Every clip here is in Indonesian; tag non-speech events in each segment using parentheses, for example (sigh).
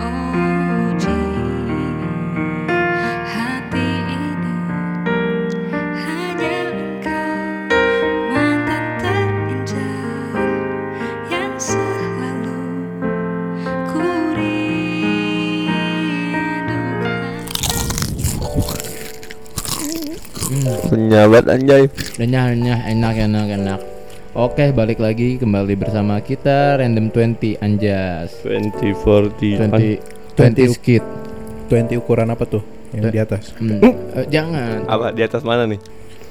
uji hati ini hanya engkau mantan terindah yang selalu ku rindukan. Penyabat anjay. Renyah-renyah enak enak enak. Oke, balik lagi kembali bersama kita Random 20 Anjas. 2040 20 20 skit. 20 ukuran apa tuh yang di atas? Hmm, eh, jangan. Apa di atas mana nih?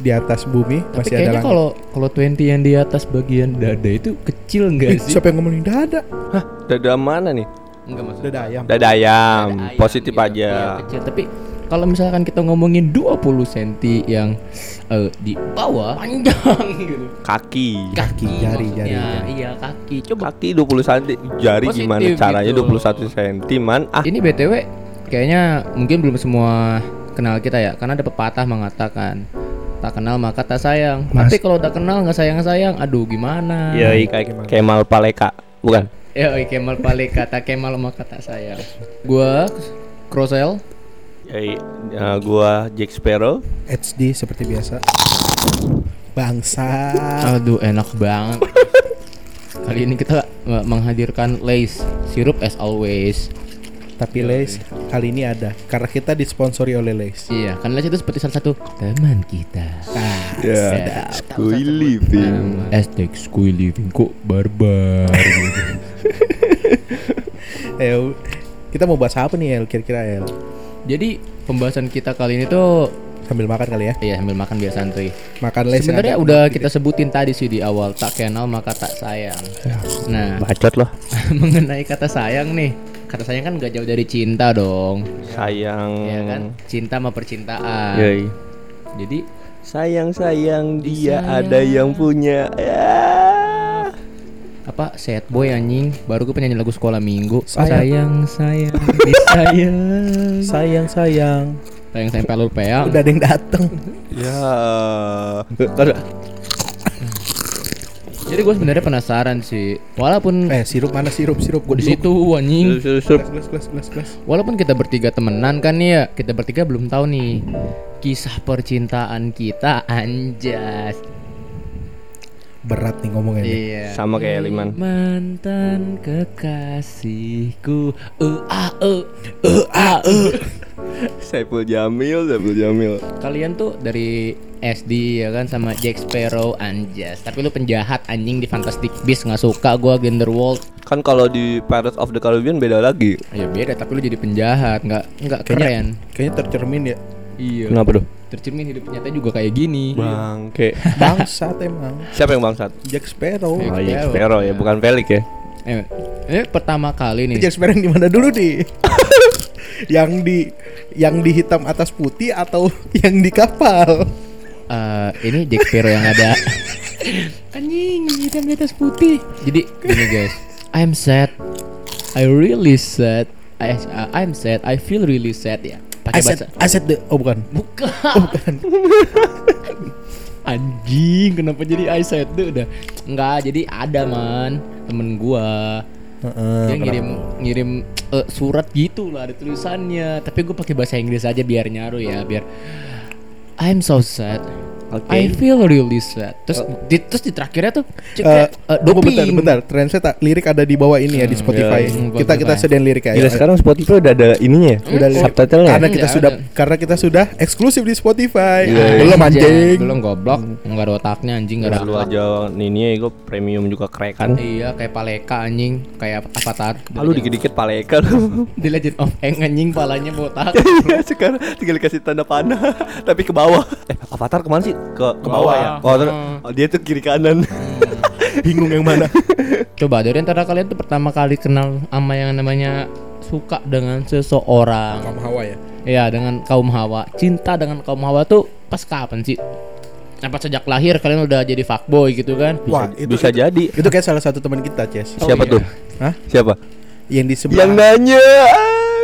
Di atas bumi Tapi masih ada kayaknya langit. kalau kalau 20 yang di atas bagian dada itu kecil enggak sih? siapa yang ngomongin dada? Hah, dada mana nih? Enggak maksud. Dada ayam. Dada ayam. Dada ayam Positif gitu. aja. Iya, kecil. Tapi kalau misalkan kita ngomongin 20 cm yang eh, di bawah panjang (laughs) gitu. Kaki. Kaki, jari, maksudnya. jari, jari. Iya, kaki. Coba Kaki 20 cm. Jari Positif gimana caranya gitu. 21 cm man? Ah, Ini BTW kayaknya mungkin belum semua kenal kita ya Karena ada pepatah mengatakan Tak kenal maka tak sayang Mas- Tapi kalau udah kenal nggak sayang-sayang Aduh gimana ya kayak Kemal Paleka. Bukan? Ya Kemal Pale kata Kemal maka tak sayang Gua Krosel Ya, ya, gua Jack Sparrow. HD seperti biasa. Bangsa. Aduh enak banget (laughs) Kali ini kita eh, menghadirkan Lace Sirup as always Tapi Lays kali ini ada karena kita disponsori oleh Lays. Iya kan Lace itu seperti salah satu teman kita Ah, Ya, sedap. Squid living. Hashtag Squid Living kok barbar gitu. (laughs) eh, kita mau bahas apa nih El? Kira-kira El? Jadi pembahasan kita kali ini tuh Sambil makan kali ya. Iya sambil makan biar santuy. Makan yang Sebenarnya udah kita sebutin tadi sih di awal tak kenal maka tak sayang. Nah Bacot loh. (laughs) mengenai kata sayang nih, kata sayang kan gak jauh dari cinta dong, Sayang. ya kan? Cinta sama percintaan. Yoi. Jadi Sayang sayang dia Disayang. ada yang punya. Ya. Apa? Sad boy anjing. Baru gue penyanyi lagu sekolah minggu. Sayang. sayang sayang. (laughs) Sayang sayang. sayang sampai lu peang Udah ada yang dateng. Ya. Jadi gue sebenarnya penasaran sih. Walaupun Eh sirup mana sirup? Sirup gue di situ anjing. Gelas gelas. Walaupun kita bertiga temenan kan ya, kita bertiga belum tahu nih. Kisah percintaan kita anjas. Berat nih ngomongnya. nih. Iya. Sama kayak Liman. Mantan kekasihku. Uh ah uh uh ah uh. (laughs) Saiful Jamil, Saiful Jamil. Kalian tuh dari SD ya kan sama Jack Sparrow anjas. Tapi lu penjahat anjing di Fantastic Beasts nggak suka gua Genderwald. Kan kalau di Pirates of the Caribbean beda lagi. Ya beda tapi lu jadi penjahat nggak nggak keren. Kayaknya kayaknya tercermin ya. Iya. Kenapa tuh? Tercermin hidup nyata juga kayak gini. Bangke. Bangsat emang. (laughs) Siapa yang bangsat? Jack Sparrow. Jack Oh iya, Sparrow. Sparrow ya, bukan Felix ya. Eh, ini pertama kali nih. Jack Sparrow yang di mana dulu nih? (laughs) yang di yang di hitam atas putih atau (laughs) yang di kapal? Eh, ini Jack Sparrow yang ada anjing hitam di atas putih. Jadi gini guys, I'm sad. I really sad. I, uh, I'm sad. I feel really sad ya. Pakai Aset bahasa aset the oh bukan. bukan. Oh bukan. (laughs) Anjing, kenapa jadi sad tuh udah? Enggak, jadi ada man temen gua. Heeh, Dia kenapa? ngirim ngirim eh, surat gitu lah ada tulisannya. Tapi gue pakai bahasa Inggris aja biar nyaru ya, biar I'm so sad. Oke. I feel really sad. Terus di, terus di terakhirnya tuh cek Eh, eh, tunggu doping. bentar, bentar. Translate tak lirik ada di bawah ini ya di Spotify. iya, kita kita sedain lirik ya. Gila sekarang Spotify udah ada ininya ya? Udah lirik. subtitlenya. karena kita Enggak sudah ada. karena kita sudah eksklusif di Spotify. Iya, iya. Belum anjing. Belum goblok. Enggak ada otaknya anjing, enggak ada Lu aja nih gue premium juga kerekan. Iya, kayak Paleka anjing, kayak Avatar. Ah, lu dikit-dikit paleka lu. (laughs) Di Legend of Aang anjing palanya botak. (laughs) Sekarang tinggal dikasih tanda panah (laughs) tapi ke bawah. Eh, Avatar ke mana sih? Ke ke bawah ya. Oh, terus- oh, dia tuh kiri kanan. (laughs) Bingung yang mana? Coba dari antara kalian tuh pertama kali kenal sama yang namanya suka dengan seseorang. Kamu Hawa ya. Iya, dengan kaum Hawa. Cinta dengan kaum Hawa tuh pas kapan sih? Apa sejak lahir kalian udah jadi fuckboy gitu kan? Wah, itu Bisa itu, jadi. itu kayak salah satu teman kita, Ces. Oh, Siapa iya. tuh? Hah? Siapa? Yang di sebelah Yang nanya.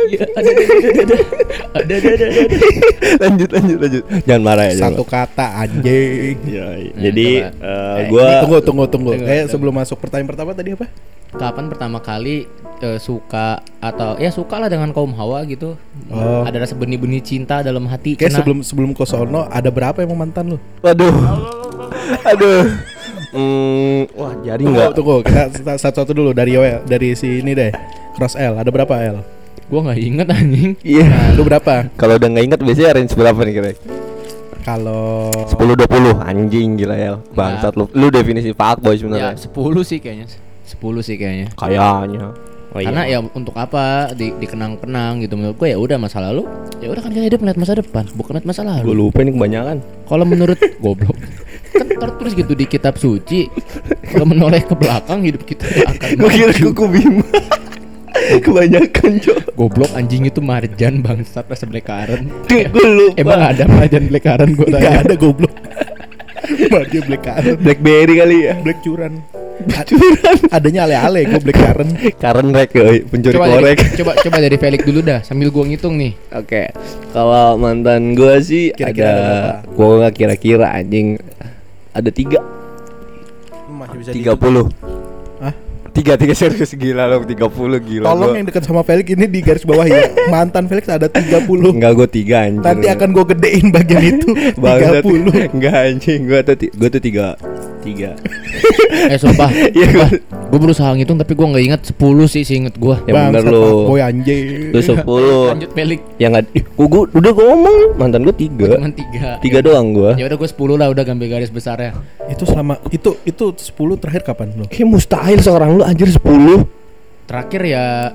Iya. Ada ada ada ada ada. Lanjut lanjut lanjut. Jangan marah ya. Satu kata anjing. Ya, ya. Jadi uh, gua tunggu tunggu tunggu. Kayak sebelum masuk pertanyaan pertama tadi apa? Kapan pertama kali uh, suka atau ya suka lah dengan kaum hawa gitu? Oh. Ada rasa benih-benih cinta dalam hati. Kayak sebelum sebelum ke ada berapa yang mantan lu? Waduh. Aduh. Hmm, wah jadi nggak? Tunggu, tunggu. Kita satu-satu dulu dari Yoel, dari sini deh. Cross L, ada berapa L? Gua nggak inget anjing. Iya. Nah, lu berapa? Kalau udah nggak inget biasanya range berapa nih kira? Kalau 10 20 anjing gila ya. Bangsat lu. Lu definisi fuckboy Ya sebenarnya. 10 sih kayaknya. 10 sih kayaknya. Kayaknya. Oh, iya. Karena ya untuk apa di dikenang-kenang gitu menurut gue ya udah masa lalu ya udah kan kita hidup melihat masa depan bukan melihat masa gue lalu. lupa ini kebanyakan. Kalau menurut (laughs) goblok kan tertulis gitu di kitab suci kalau menoleh ke belakang hidup kita akan Gue kira kuku bima. (laughs) kebanyakan, Cok. Goblok anjing itu marjan bangsat rasa blackcurrant. (laughs) Gue lupa. Emang ada marjan blackcurrant gue Gak tanya. ada goblok. (laughs) Bagia black currant, Blackberry kali ya. black curan. Adanya ale-ale gue black currant. Karen rek, yoi. pencuri Coba korek. dari, coba coba dari Felix dulu dah sambil gua ngitung nih. Oke, kalau mantan gue sih Kira-kira ada ada, gue nggak kira-kira anjing ada tiga, Masih bisa tiga puluh? Tiga tiga serius gila loh, tiga puluh gila. Tolong gua. yang dekat sama Felix ini di garis bawah ya. Mantan Felix ada 30. Enggak gue tiga anjing. Nanti akan gue gedein bagian (laughs) itu Bangsat. 30. Enggak anjing, gue tuh gua tuh tiga tiga. (laughs) Eh sumpah. (laughs) Sumpah. gua- Gua berusaha ngitung tapi gua nggak ingat 10 sih seinget gua. Ya bener Bangsat, lu. Boy anjing. Lu sepuluh. Lanjut Felix. Yang nggak, gua udah gua ngomong mantan gue tiga, Cuma 3. tiga doang gue. Ya udah gua 10 lah udah gambar garis besarnya. Itu selama itu itu 10 terakhir kapan lo? Kayak mustahil seorang lu anjir sepuluh. Terakhir ya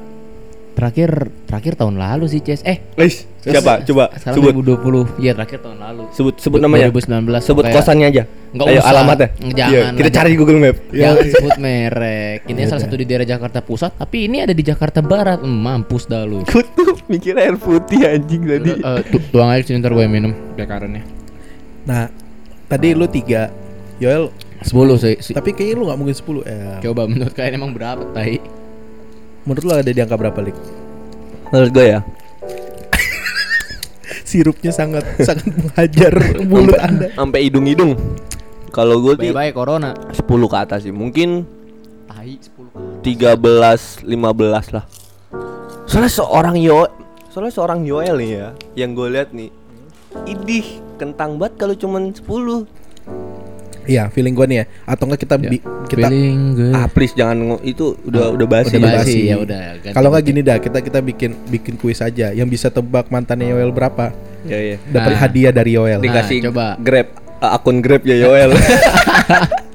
terakhir terakhir tahun lalu sih Ces. Eh, Guys, siapa? Coba sekarang sebut, 2020. Iya, terakhir tahun lalu. sebut, sebut namanya. 2019. Sebut kayak- kosannya aja. Nggak Ayo usah. alamatnya. Jangan Iya, lah, kita cari di Google Map. Jangan sebut merek. Ini Ya salah udah. satu di daerah Jakarta Pusat, tapi ini ada di Jakarta Barat. Hmm, mampus dah lu. Gue tuh mikir air putih anjing tadi. Eh, tu- tuang aja sini ntar gue minum bekarannya. Nah, tadi lu 3. Yoel, 10 sih. si- tapi kayaknya lu gak mungkin 10 ya. Coba menurut kalian emang berapa, Tai? Menurut lu ada di angka berapa, Lik? Menurut gue ya. (laughs) Sirupnya sangat sangat menghajar (laughs) mulut Sampai- Anda. Sampai hidung-hidung. Kalau gue sih Baik-baik corona. 10 ke atas sih. Mungkin Tai 10 13 15 lah. Soalnya seorang Yo Soalnya seorang Yoel nih ya, yang gue lihat nih. Idih, kentang banget kalau cuman 10. Iya, feeling gua nih ya. Atau enggak kita bi- kita Feeling good. Ah, please jangan itu udah udah basi. udah basi. basi, ya udah. ganti- kalau nggak ganti. gini dah, kita kita bikin bikin kuis aja. Yang bisa tebak mantannya Yoel berapa, Ya ya. dapat Nah. hadiah dari Yoel. Nah, Dikasih coba. Grab akun Grab ya Yoel. (laughs)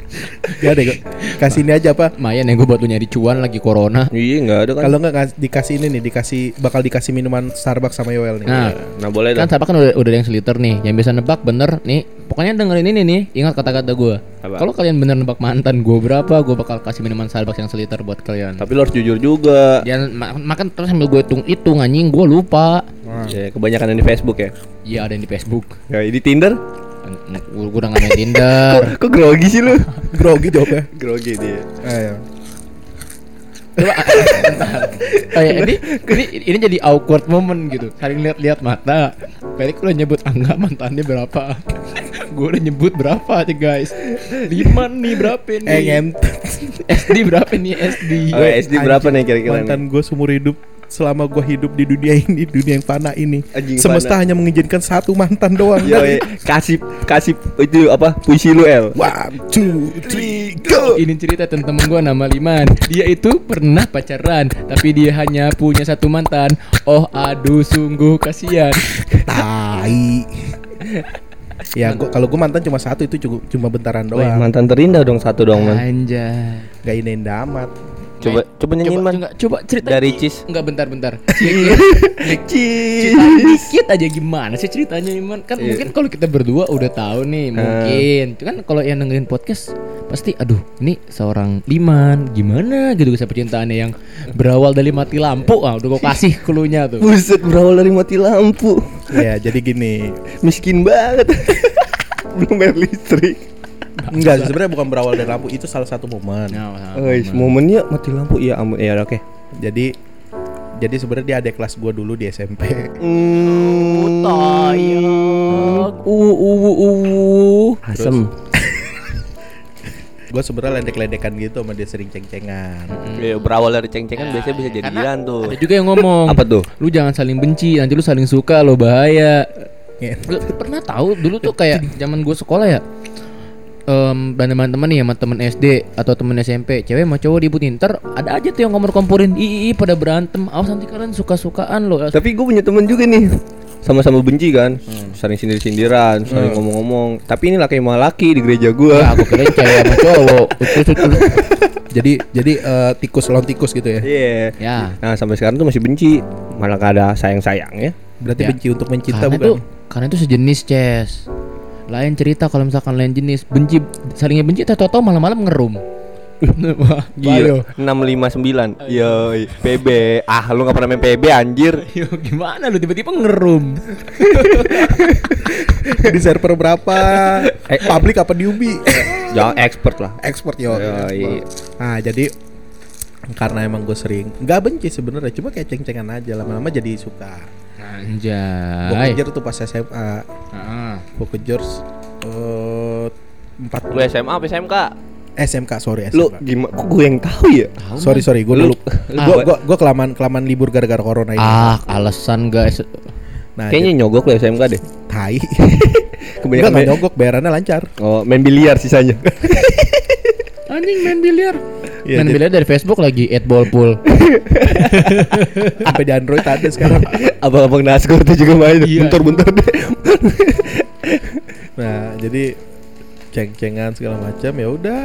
Ya deh, kasih ini aja apa? Lumayan ya gue buat lu nyari cuan lagi corona. iya, enggak ada kan. Kalau nggak kas- dikasih ini nih, dikasih bakal dikasih minuman Starbucks sama Yoel nih. Nah, nah, boleh kan dong. siapa kan udah udah yang seliter nih. Yang bisa nebak bener nih. Pokoknya dengerin ini nih. Ingat kata-kata gue. Kalau kalian bener nebak mantan gue berapa, gue bakal kasih minuman Starbucks yang seliter buat kalian. Tapi lo harus jujur juga. Jangan ma- makan terus sambil gue hitung hitung anjing gue lupa. Ya, kebanyakan yang di Facebook ya. Iya ada yang di Facebook. Ya, di Tinder. Gue udah nggak main Tinder. Kok grogi sih lu? (laughs) Grogi jawabnya. grogi dia. Ayo. Coba oh, ya, ini, ini ini jadi awkward moment gitu. Saling lihat-lihat mata. Felix udah nyebut angka mantannya berapa. (laughs) gue udah nyebut berapa aja guys. Lima nih berapa nih? Eh. (laughs) SD berapa nih SD? Oh, SD berapa nih kira-kira nih? Mantan gue seumur hidup selama gue hidup di dunia ini, dunia yang fana ini. Anjing Semesta fana. hanya mengizinkan satu mantan doang. Yo, kasih kasih itu apa puisi lu El. One, two, three, go. Ini cerita tentang temen gue nama Liman Dia itu pernah pacaran Tapi dia hanya punya satu mantan Oh aduh sungguh kasihan Tai. ya, gua, kalau gue mantan cuma satu itu cukup cuma bentaran doang. mantan terindah dong satu dong, Man. Anjay Gak ini amat. Coba coba nyanyiin, coba, Man. coba, coba cerita Dari Cis. Enggak bentar-bentar (laughs) Cerita dikit aja gimana sih ceritanya Iman Kan Iya. mungkin kalau kita berdua udah tahu nih Mungkin Cuman kalau yang dengerin podcast Pasti aduh ini seorang Liman Gimana gitu kisah percintaannya yang Berawal dari mati lampu ah, Udah gue kasih cluenya tuh Buset berawal dari mati lampu. Ya, jadi gini. Miskin banget. (laughs) Belum bayar listrik. Enggak, sih, sebenarnya bukan berawal dari lampu, itu salah satu momen. Guys, momennya mati lampu. Iya, ampun. Ya, oke. Jadi Jadi sebenarnya dia adik kelas gua dulu di SMP. Hmm. Tayang. Uh uh uh. Asem. Gue sebenarnya ledek-ledekan gitu sama dia sering ceng-cengan. Ya, berawal dari ceng-cengan biasanya bisa jadian tuh. Ada juga yang ngomong. Apa tuh? Lu jangan saling benci, nanti lu saling suka lo bahaya. Ya. Lu pernah tahu dulu tuh kayak zaman gue sekolah ya. Em dan teman-teman nih sama temen SD atau temen SMP cewek sama cowok dibutin ntar ada aja tuh yang ngomor komporin ii pada berantem awas nanti kalian suka-sukaan lo Tapi gue punya temen juga nih sama-sama benci kan, saling sindir-sindiran, saling ngomong-ngomong. Tapi ini laki sama laki di gereja ya gua. aku kira cewek sama (laughs) cowok Jadi jadi eh, tikus lawan tikus gitu ya. Iya. ya Nah sampai sekarang tuh masih benci, malah gak ada sayang-sayang ya. Berarti Ya. benci untuk mencinta karena bukan? itu karena itu sejenis Ces lain cerita kalau misalkan lain jenis benci salingnya benci tahu-tahu malam-malam ngerum Wah, (laughs) Gila. 659. Yo, PB. Ah, lu gak pernah main PB anjir. Yo, gimana lu tiba-tiba ngerum? (laughs) di server berapa? Eh. Public apa di Ubi? Jangan expert lah. Expert yo. Yoi. Nah jadi karena emang gue sering nggak benci sebenarnya cuma kayak ceng-cengan aja lama-lama jadi suka gue Anjay. kejar tuh pas SMA Ah. gue kejar eh, empat Lu SMA apa SMK? SMK sorry Lu SMK gimana? Kok gue yang tahu ya? sorry sorry gue Lu- dulu lu- gue gue gue kelamaan kelamaan libur gara-gara corona ini Ah, alasan guys. nah Kayaknya nyogok lu SMK deh. tai (laughs) Kebanyakan enggak nyogok bayarannya lancar oh, main biliar sisanya. Anjing main biliar. Iya, main biliar dari Facebook lagi at ball pool. (laughs) sampai di Android ada sekarang (laughs) Abang-abang Nasgor tuh juga main. Iya. Bentar-bentar deh. nah jadi ceng-cengan segala macam ya udah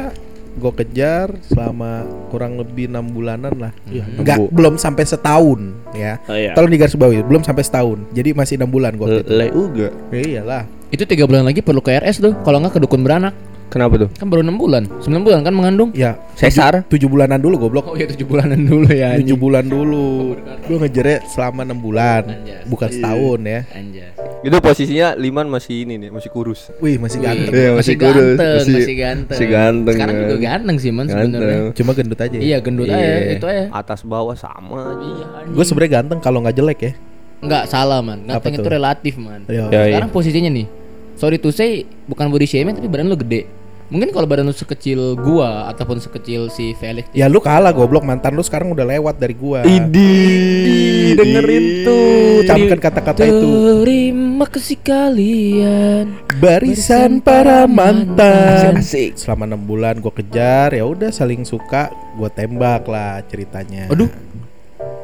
gue kejar selama kurang lebih enam bulanan lah Enggak, Bu. belum sampai setahun ya Oh, iya. tolong digarisbawahi belum sampai setahun jadi masih enam bulan gue Le uga. ya iyalah Itu tiga bulan lagi perlu ke RS tuh. Kalau nggak ke dukun beranak. Kenapa tuh? Kan baru enam bulan. Sembilan bulan kan mengandung. ya Sesar. tujuh bulanan dulu goblok Oh iya tujuh bulanan dulu ya. tujuh bulan dulu gue ngejarnya selama enam bulan Anjas. bukan setahun ya Anjay. Itu posisinya Liman masih ini nih, masih kurus. wih masih ganteng Iya, masih, masih kurus, ganteng, masih- masih, ganteng. masih ganteng, Sekarang juga kan. ganteng sih man sebenarnya. Cuma gendut aja ya Iya gendut aja Iya. itu aja. Atas bawah sama aja. Iya. gue sebenarnya ganteng kalau nggak jelek ya Enggak salah man. Ganteng Apa itu tuh? relatif man. Iya. Ya, iya. Sekarang posisinya nih. Sorry to say bukan body shaming tapi badan lu gede. Mungkin kalau badan lu sekecil gua ataupun sekecil si Felix ya lu kalah goblok mantan lu sekarang udah lewat dari gua Idi, dengerin tuh Camkan kata-kata itu Terima kasih kalian barisan para mantan Asik. selama enam bulan gue kejar ya udah saling suka gue tembak lah ceritanya Aduh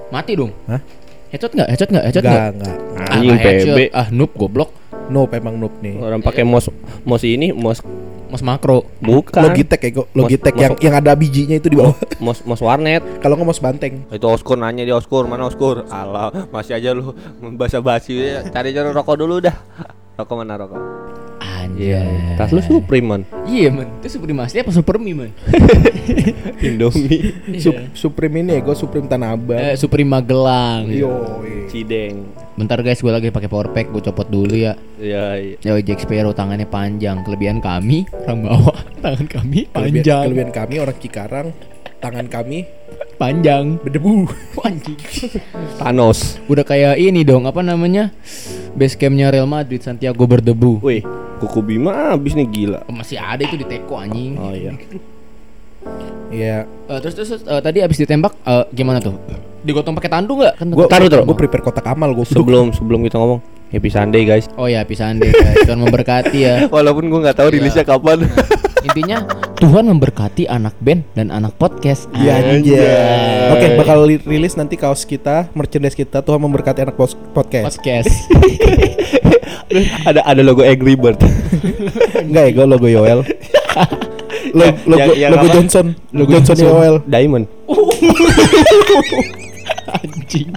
Mati dong Hah? Headshot nggak? Headshot nggak? Headshot enggak nggak? enggak Ah, Anjing. PB. Ah noob goblok nope emang noob nih Orang pakai mos mos ini, mos Mas makro bukan. Logitech ya go- Logitech Mas- yang mas- yang ada bijinya itu di bawah (laughs) Mos mos warnet. kalau nggak mau banteng Itu Oskur nanya dia Oskur, mana Oskur? Alah, masih aja lu basa-basi ya. Cari cari rokok dulu dah. Rokok mana rokok? Anjay. Tas lu Supreme man. Iya man. Itu Supreme asli apa Supermi man? (laughs) Indomie, Sup- Supreme ini ya gue Supreme Tanah Abang. Eh, Supreme Magelang. Yo Cideng. Bentar guys gue lagi pakai power pack Gue copot dulu ya. Ya, iya. Yo Jack Sparrow tangannya panjang. Kelebihan kami Orang bawah (laughs) Tangan kami kelebihan, panjang. kelebihan kami orang Cikarang tangan kami Panjang berdebu (laughs) Anjing Thanos. Udah kayak ini dong Apa namanya Base campnya Real Madrid Santiago berdebu Wih, kuku Bima habis nih gila. Oh, Masih ada itu di teko anjing Oh iya. (laughs) ya Eh, Terus terus terus, eh, tadi abis ditembak eh, Gimana tuh? Digotong pakai tandu nggak? Kan gue Taruh, taruh. gue prepare kotak amal gue Sebelum sebelum kita ngomong Happy Sunday guys. Oh ya pisahan deh guys Tuhan memberkati ya (laughs) Walaupun gua nggak tahu rilisnya kapan. Intinya Tuhan memberkati anak band dan anak podcast Iya anjay. Oke, bakal li- rilis nanti kaos kita, merchandise kita. Tuhan memberkati anak podcast. Podcast (laughs) ada ada logo Angry Bird. (laughs) Enggak ya, gue logo Yoel. (laughs) Logo, logo, Yang- yang logo apa? Johnson, logo Johnson Yoel. Diamond. Anjing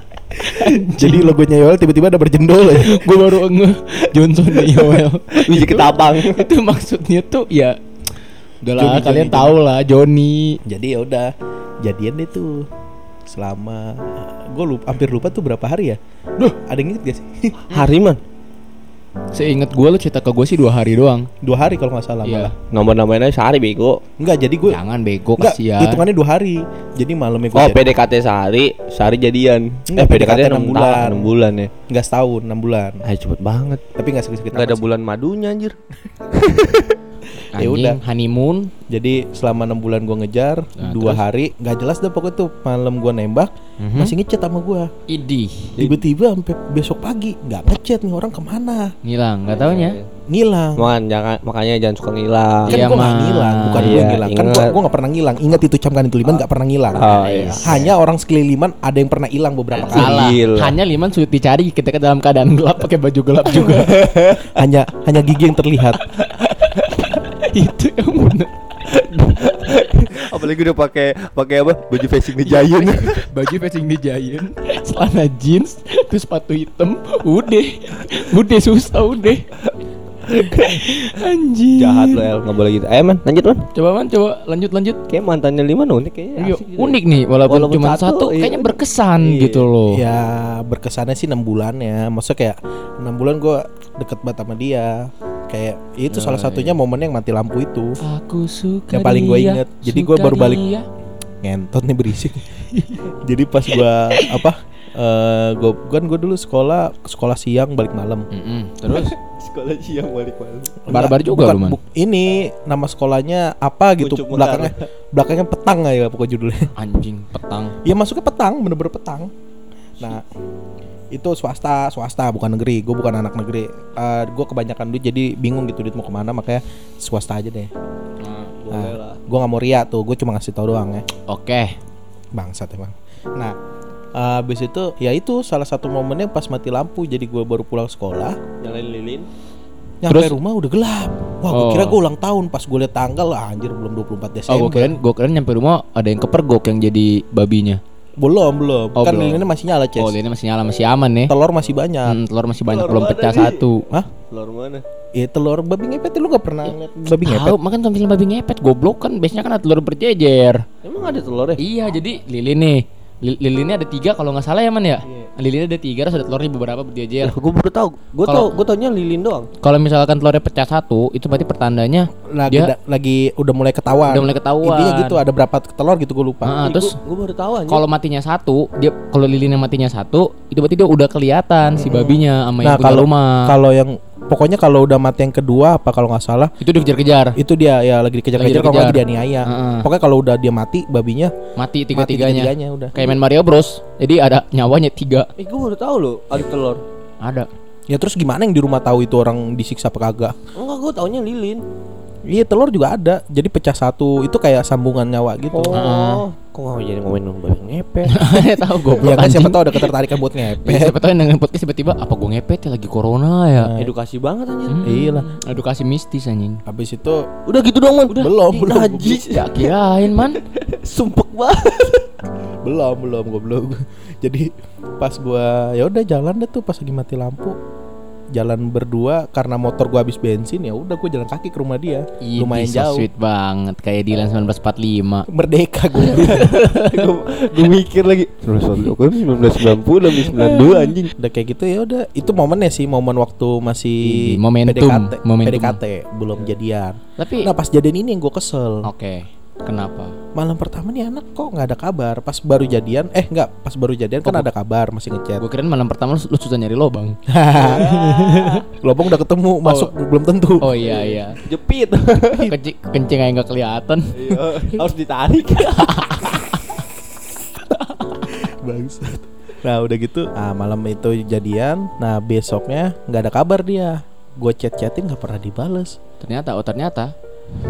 Jadi logonya Yoel tiba-tiba ada berjendol ya. Gue baru nge Johnson Yoel Biji ketabang. Itu maksudnya tuh ya Udah lah Johnny, kalian Johnny, tahu lah Johnny Jadi ya udah, jadian deh tuh selama gue lupa hampir lupa tuh berapa hari ya. Duh, ada yang inget gak sih? (laughs) Hari man. Seingat gue lu cerita ke gue sih dua hari doang. Dua hari kalau nggak salah Iya. malah. Nomor namanya sehari bego. Enggak, jadi gue Jangan bego Enggak, kasihan. hitungannya dua hari. Jadi malamnya gue Oh, chat. PDKT sehari, sehari jadian. Enggak, eh, PDKT PDKT 6 enam bulan. 6 bulan ya. Enggak setahun, enam bulan. Ayo cepet banget. Tapi enggak sakit-sakit Enggak ada sih. bulan madunya anjir. (laughs) Anjing, Ya udah. honeymoon. Jadi selama enam bulan gue ngejar, Nah, dua terus? hari nggak jelas dah pokoknya tuh malam gue nembak Mhm. masih ngechat sama gue. Idih. Tiba-tiba sampai besok pagi nggak ngechat nih orang ke mana? Ngilang, nggak taunya. Ngilang. Makan jangan makanya jangan suka ngilang. Kan Iya, gue nggak ngilang, bukan gue Iya, ngilang. Kan gue gue nggak pernah ngilang. Ingat itu camkan itu liman nggak pernah ngilang. Oh iya. Hanya orang sekeliliman ada yang pernah hilang beberapa kali. Salah. Gila. Hanya Liman sulit dicari ketika dalam keadaan gelap pakai baju gelap juga. (laughs) hanya hanya gigi yang terlihat. (laughs) Itu yang bener. Apalagi udah pakai pakai apa? Baju facing the giant. Baju facing the giant, celana jeans, terus sepatu hitam, udah, udah susah udah. Anjir. Jahat lo El, nggak boleh gitu. Eh man, lanjut man. Coba man, coba lanjut lanjut. Kayak mantannya lima unik kayaknya. Iya, gitu. unik nih walaupun, Walaupun cuma satu, satu, iya. kayaknya berkesan Iya. gitu loh. Ya berkesannya sih enam bulan ya. Maksudnya kayak enam bulan gue deket banget sama dia. Kayak itu salah Oh, satunya momen yang mati lampu itu. Aku suka Yang paling dia, inget. Jadi gua baru balik. dia. ngentot nih berisik (laughs) jadi pas gua apa eh gua kan gua dulu sekolah sekolah siang balik malam Mm-mm, Terus (laughs) Sekolah siang balik malam. Barbar juga bukan, lu, Man. buk- ini nama sekolahnya apa gitu Pucuk belakangnya belakangnya petang ya pokoknya judulnya anjing petang. ya masuknya petang bener-bener petang nah itu swasta swasta bukan negeri gue bukan anak negeri Eh gue kebanyakan duit jadi bingung gitu duit mau ke mana makanya swasta aja deh nah, lah. gue nggak mau ria tuh gue cuma ngasih tau doang ya Oke. bangsat emang nah eh, habis itu ya itu salah satu momennya pas mati lampu jadi gue baru pulang sekolah Nyalain lilin. nyampe Terus? rumah udah gelap wah gue Oh. kira gue ulang tahun pas gue liat tanggal ah, anjir belum 24 Desember Oh, gue kirain, gue kirain nyampe rumah ada yang kepergok yang jadi babinya. Belum belum Oh, kan belum. lilinnya masih nyala Ces Oh, ini masih nyala, masih aman nih. telur masih banyak Hmm, telur masih banyak Telur belum pecah nih? satu. Hah? Telur mana? Iya telur babi ngepet lu gak pernah ngeliat babi ngepet? Tahu, makan film babi ngepet, goblok kan biasanya kan ada telur berjejer. Emang ada telurnya? Iya, jadi lilin nih. Li- Lilinnya ada tiga kalau nggak salah ya man ya. Lilinnya ada tiga terus ada telurnya beberapa berjejer. gue baru tahu. Gue tau, gue taunya lilin doang. Kalau misalkan telurnya pecah satu, itu berarti pertandanya Lagi Dia- da- lagi udah mulai ketahuan. udah mulai ketahuan. Intinya gitu ada berapa telur gitu gue lupa. Ah, terus gue baru tahu kalau matinya satu, dia kalau lilinnya matinya satu, itu berarti dia udah kelihatan si babinya sama yang Nah, punya kalau rumah. kalau yang pokoknya kalau udah mati yang kedua apa kalau nggak salah itu dikejar-kejar, itu dia ya lagi dikejar-kejar kalau lagi dianiaya. Heeh. Pokoknya kalau udah dia mati babinya mati mati tiga-tiganya. tiga-tiganya udah. Kayak main Mario Bros. Jadi ada nyawanya tiga. Eh, gue baru tahu loh ada telur. Ada. Ya terus gimana yang di rumah tahu itu orang disiksa apa kagak? Enggak, gue taunya lilin. Iya telur juga ada. Jadi pecah satu itu kayak sambungan nyawa gitu. Oh, kok nggak jadi ngomongin babi ngepet? (laughs) Tahu goblok Ya kan siapa anjing. tahu ada ketertarikan buat Ya, ngepet. siapa tahu yang dengan podcast tiba-tiba apa gue ngepet ya lagi corona ya. Edukasi banget anjir. Hmm, Iya lah. Edukasi mistis anjing. Habis itu Udah gitu dong, Man. Udah. Belum, belum. Najis. Ya kirain man. (laughs) Sumpek banget. belum belum goblok. Jadi pas gua ya udah jalan deh tuh pas lagi mati lampu. Jalan berdua karena motor gua habis bensin ya udah gua jalan kaki ke rumah dia. Ih, Lumayan so jauh. sweet banget kayak Dilan 1945. Merdeka gua. (laughs) gue mikir lagi. Terus waktu kan 1990 lebih 92 anjing. udah kayak gitu ya udah itu momennya sih momen waktu masih Ih, momentum, PDKT, momentum. PDKT belum jadian. Tapi Nah pas jadian ini yang gua kesel. oke. Kenapa? Malam pertama nih anak kok nggak ada kabar. Pas baru jadian, eh nggak pas baru jadian kan ada kabar masih ngechat. Gue kirain malam pertama lu, lu susah nyari lobang. (laughs) Lobong udah ketemu, masuk belum tentu. Oh iya iya. Jepit. (laughs) Kencing kencing aja nggak kelihatan. Iya, (laughs) harus ditarik. Bangsat. Nah udah gitu, nah malam itu jadian. Nah besoknya nggak ada kabar dia. Gue chat chatin nggak pernah dibales. Ternyata oh ternyata